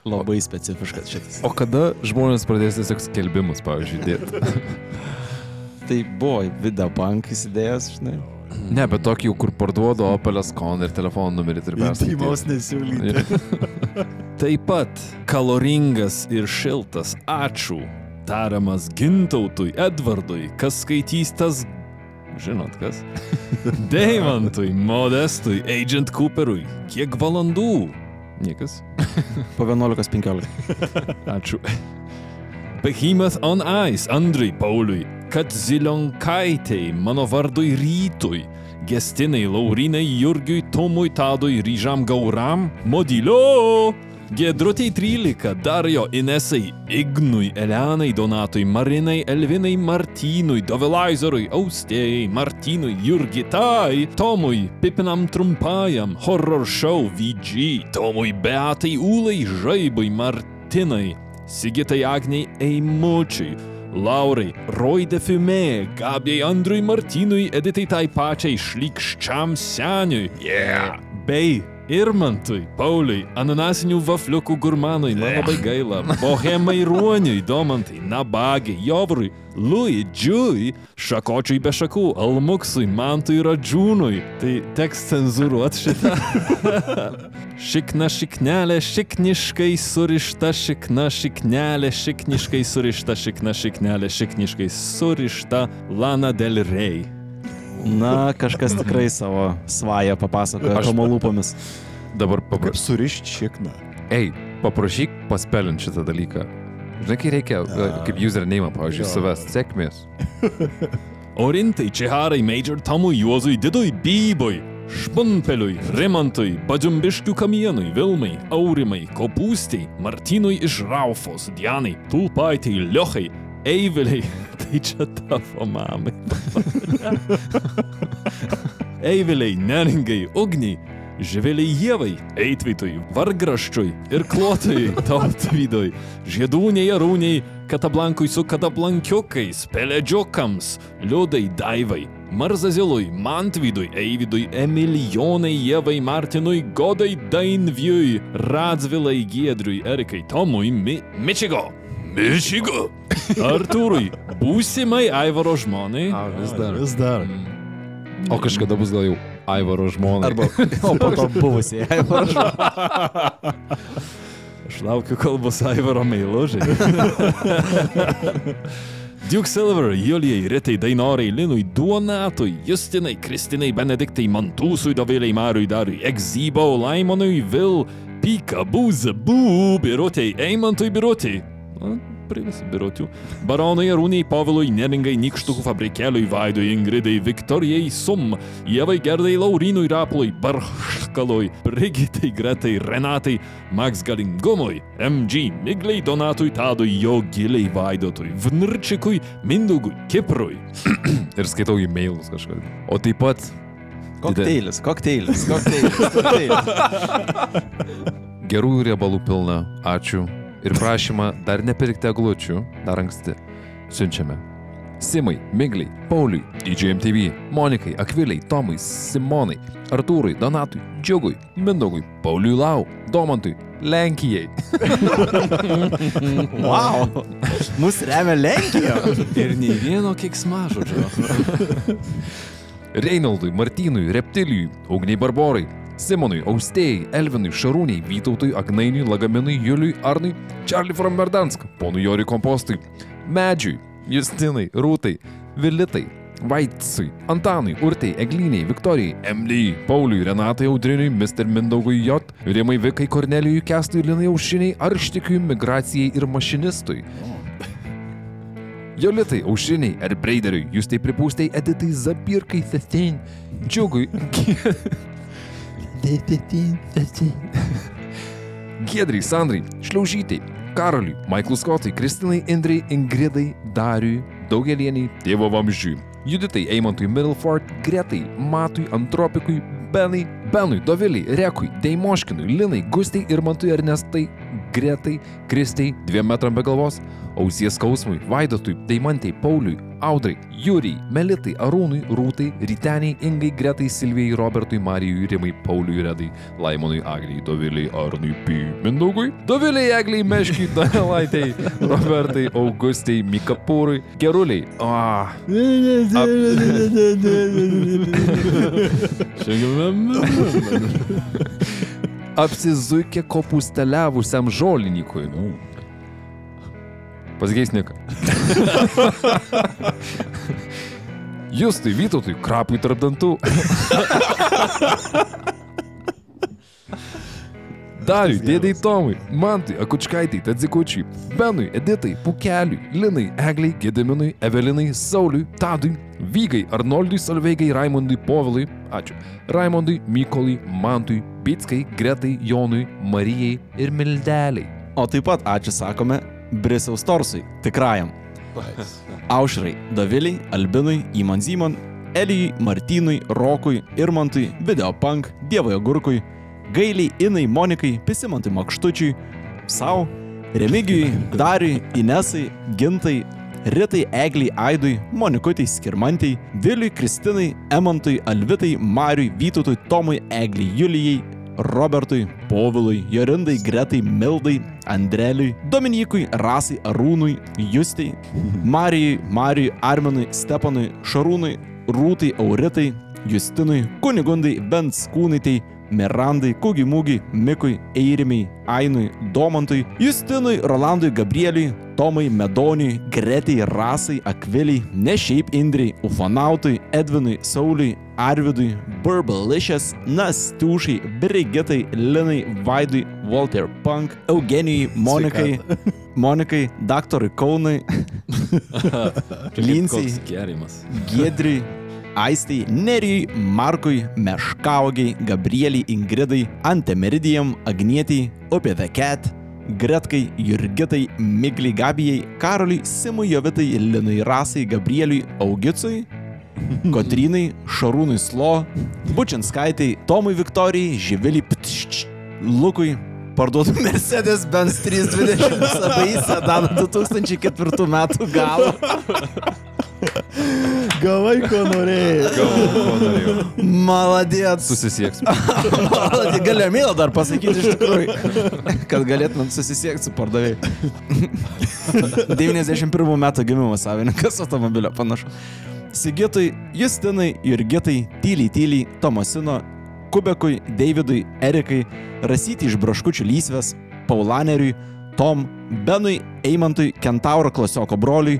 Labai specifiškas šitas. O kada žmonės pradės tiesiog skelbimus, pavyzdžiui, dėti? Tai buvo video bank įsidėjęs, žinai. Ne, bet tokį, kur parduoda Opelės kon ir telefono numerį turi perskaityti. nesiūlyti. Taip pat kaloringas ir šiltas ačiū tariamas Gintautui, Edvardui, kas skaitys tas, žinot kas, Deimantui, Modestui, Agent Cooperui, kiek valandų? Niekas. Po 11.15. Ačiū. Behemoth on Ice, Andriui, Pauliui, kad Zilionkaitei, mano vardui Rytui, Gestinai, Laurinai, Jurgiui, Tomui, Tadui, Ryžam Gauram, Modilio, Gedrutei 13, Dario Inesai, Ignui, Elenai, Donatui, Marinai, Elvinai, Martynui, Dovilaizerui, Austėjai, Martynui, Jurgitai, Tomui, Pipinam Trumpajam, Horror Show, VG, Tomui, Beatai, Ulai, Žaibui, Martinai, Sigitai Agniai, Eimučiui, Laurai, Roy de Fume, Gabijai Andrui Martynui, Editai tai pačiai šlikščiam seniui. Yeah. Bei Irmantui, Pauliui, ananasinių vafliukų gurmanui, man labai gaila, Bohemai Ruoniui, Domantai, Nabagiai, Jovrui, Lui, Džiui, Šakočiui be šakų, Almuksui, Mantui Radžiūnui. Tai teks cenzuruoti šitą. Šikna šiknelė, šikniškai surišta, šikna šiknelė, šikniškai surišta, šikna šiknelė, šikniškai surišta, Lana Del Rey. Na, kažkas tikrai savo svają papasakojo tomo lūpomis. Dabar Kaip paprašyk. surišti šikną. Ei, paprašyk paspelint šitą dalyką. Žinai, kai reikia, e, kaip username, pavyzdžiui, suvest sėkmės. Orintai, Čiharai, Major Tomui, Juozui, Didui, Bybui, Špunpeliui, Rimantui, Badžiumbiškių kamienui, Vilmai, Aurimai, Kopūstiai, Martynui iš Raufos, Dianai, Tulpaitai, Liochai, Eiviliai, tai čia tavo mamai. Eiviliai, Neringai, Ugniai, Živiliai Jėvai, Eitvitui, Vargraščiui ir Klotui, Tautvydui, Žiedūniai, Arūniai, Katablankui su Katablankiukais, Peledžiukams, Liudai, Daivai, Marzazilui, Mantvydui, Eivydui, Emilijonai, Jėvai, Martinui, Godai, Dainvijui, Radzvilai, Giedriui, Erikai, Tomui, Mi Mičigo. Mičigo. Artūrui, būsimai Aivaro žmonai. A, vis dar. Vis dar. O kažkada bus gal jau Aivaro žmona. Arba, o po to buvusiai. Aš laukiu, kol bus Aivaro meilužiai. Duke Silver, Julijai, Ritai, Dainorai, Linui, Duonatui, Justinai, Kristinai, Benediktai, Mantūsui, Dovėliai, Mariui, Dariui, Egzybo, Laimonui, Vil, Pika, Būza, Bū, Birutei, Eimantui, Birutei. Na, prie visų birotių. Baronai, Arūniai, Povilui, Neringai, Nikštukų fabrikėliui, Vaidui, Ingridai, Viktorijai, Sum, Jevai, Gerdai, Laurinui, Rapului, Barškalui, Brigitai, Gretai, Renatai, Max Galingumui, MG, Migliai, Donatui, Tadui, Jo giliai Vaidotui, Vnirčikui, Mindugui, Kiprui. Ir skaitau e-mailus kažkada. O taip pat Kokteilis, kokteilis, kokteilis. kokteilis. gerųjų riebalų pilna, ačiū. Ir prašymą dar nepirkti eglučių, dar anksti. Siunčiame. Simai, Migliai, Pauliui, DJMTV, Monikai, Akviliai, Tomai, Simonai, Artūrui, Donatui, Džiugui, Mindaugui, Pauliui Lau, Domantui, Lenkijai. Wow. Mūsų remia Lenkija. Ir nei vieno kiksmažodžio. Reinaldui, Martynui, Reptilijui, Ugniai Barborai, Simonui, Austėjai, Elvinui, Šarūniai, Vytautui, Agnainiui, Lagaminui, Juliui, Arnui, Charlie from Verdansk, ponui Jori Kompostui, Medžiui, Justinai, Rūtai, Vilitai, Vaitsui, Antanui, Urtai, Egliniai, Viktorijai, Emlijai, Pauliui, Renatai, Audriniui, Mr. Mindaugui J, Rimai Vikai, Kornelijui, Kestui, Linai Aušiniai, Arštikiui, Migracijai ir Mašinistui. Jolitai, Aušiniai, Erbreideriui, jūs tai pripūstai Editai Zapirkai, Thestin, Džiugui, Giedrai, Sandrai, Šliaužytai, Karoliui, Maiklui Skotui, Kristinai, Indrai, Ingridai, Dariui, Daugelieniai, Tėvo Vamzdžiui, Juditai, Eimantui, Middleford, Gretai, Matui, Antropikui, Benai, Benui, Doviliai, Rekui, Deimoškinui, Linai, Gustai ir Mantui Ernestai, Gretai, Kristai, dviem metram be galvos, Ausies skausmui, Vaidotui, Deimantai, Pauliui, Audrai, Jūrijai, Melitai, Arūnui, Rūtai, Ryteniai, Ingai, Gretai, Silvijai, Robertui, Marijui, Rimai, Pauliui, Redai, Laimonui, Aglijai, Doviliai, Arnui, P. Mindaugui, Doviliai, Egliai, Meškiai, Donelaitai, Robertai, Augustai, Mikapūrui, Geruliai. Ah, apsizuikė kopusteliavusiam žolininkui. Nu. Pasikeis niką. Justui Vytautui, krapui tarp dantų. Dariui, dėdai Tomui, Mantui, Akučkaitai, Tadzikučiui, Benui, Editai, Pukeliui, Linai, Egliai, Gediminui, Evelinai, Sauliui, Tadui, Vygai, Arnoldui, Salveigai, Raimondui, Povilui, ačiū, Raimondui, Mykolui, Mantui, Pitskai, Gretai, Jonui, Marijai ir Mildeliai. O taip pat ačiū sakome Brisiaus Torsui, tikrajam. Aušrai, Daviliai, Albinui, Įman Zymon, Elijui, Martynui, Rokui, Irmantui, Videopunk, Dievojo Gurkui, Gailiai, Inai, Monikai, Pisimantui Makštučiui, Sau, Remigijui, Dariui, Inesai, Gintai, Ritai, Egliai, Aidui, Monikutai, Skirmantai, Viliui, Kristinai, Emantui, Alvitai, Mariui, Vytutui, Tomui, Egliai, Julijai, Robertui, Povilui, Jorindai, Gretai, Mildai, Andreliui, Dominikui, Rasai, Arūnui, Justai, Marijai, Marijui, Arminui, Stepanui, Šarūnui, Rūtai, Auritai, Justinui, Kunigundai, Benskūnaitai, Mirandai, Kugimūgiai, Mikui, Eirimiai, Ainui, Domantui, Justinui, Rolandui, Gabrieliui, Tomai, Medoniui, Gretai, Rasai, Akviliai, ne šiaip Indriai, Ufonautui, Edvinui, Sauliui, Arvidui, Burbalicious, Nastiušai, Brigitai, Linai, Vaidui, Walter Punk, Eugenijai, Monikai, Monikai, Daktarui Kaunai, Linsei, Koks gerimas. Aistai, Nerijui, Markui, Meškaugiai, Gabrieliai, Ingridai, Antemeridijam, Agnietiai, Upė The Cat, Gretkai, Jurgitai, Migliai, Gabijai, Karoliui, Simui, Jovitai, Linui, Rasai, Gabrieliui, Augicui, Kotrynai, Šarūnui Slo, Bučinskaitai, Tomui Viktorijai, Živiliai, Ptšč, Lukui, parduotų Mercedes Benz 320 Sabai sedaną 2004 metų galo. Gavai, ko norėjai. Maladėts. Susisieks. Galiu mylą dar pasakyti iš tikrųjų, kad galėtumėm susisiekti su pardavėjai. 91 metų gimimo savininkas automobilio panašu. Sigitui, Justinai, Jurgitai, Tyliai Tyliai, Tomasino, Kubekui, Davidui, Erikai, Rasyti iš Braškučių lysvės, Paulaneriui, Tom, Benui, Eimantui, Kentauro klasioko broliui,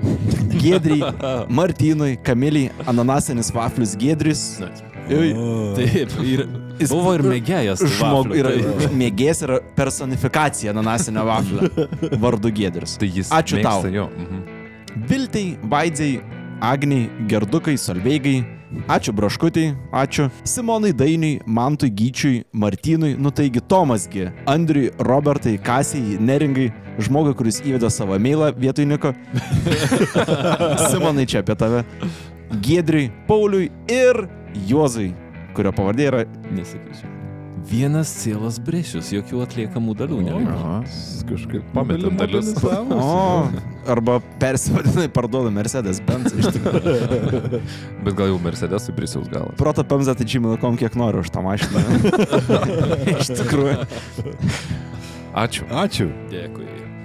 Giedriai, Martynui, Kamiliai, Ananasinis Vaflius Giedris. Taip, ir Jis buvo ir mėgėjas. Žmog, taip. mėgės yra personifikacija ananasinio vaflio vardu Giedris. Tai jis. Ačiū tau. Mhm. Viltai, Vaidzei, Agniai, Gerdukai, Solveigai. Ačiū Braškutį, ačiū Simonai Dainiui, Mantui Gyčiui, Martynui, nu taigi Tomasgi, Andriui, Robertai, Kasijai, Neringai, žmogui, kuris įvedė savo mailą vietoj Niko. Simonai čia apie tave. Giedriui, Pauliui ir Juozui, kurio pavardė yra Nesakysiu. Vienas cielas brešius, jokių atliekamų dalių. Aha. Kažkaip pametėm dalis. O, arba persivadinai parduoda Mercedes Benz iš tikrųjų. Bet gal jau Mercedesui prisiaus galas. Proto pemza tai gmail.com kiek noriu už tą mašiną. iš tikrųjų. Ačiū. Ačiū. Dėkui.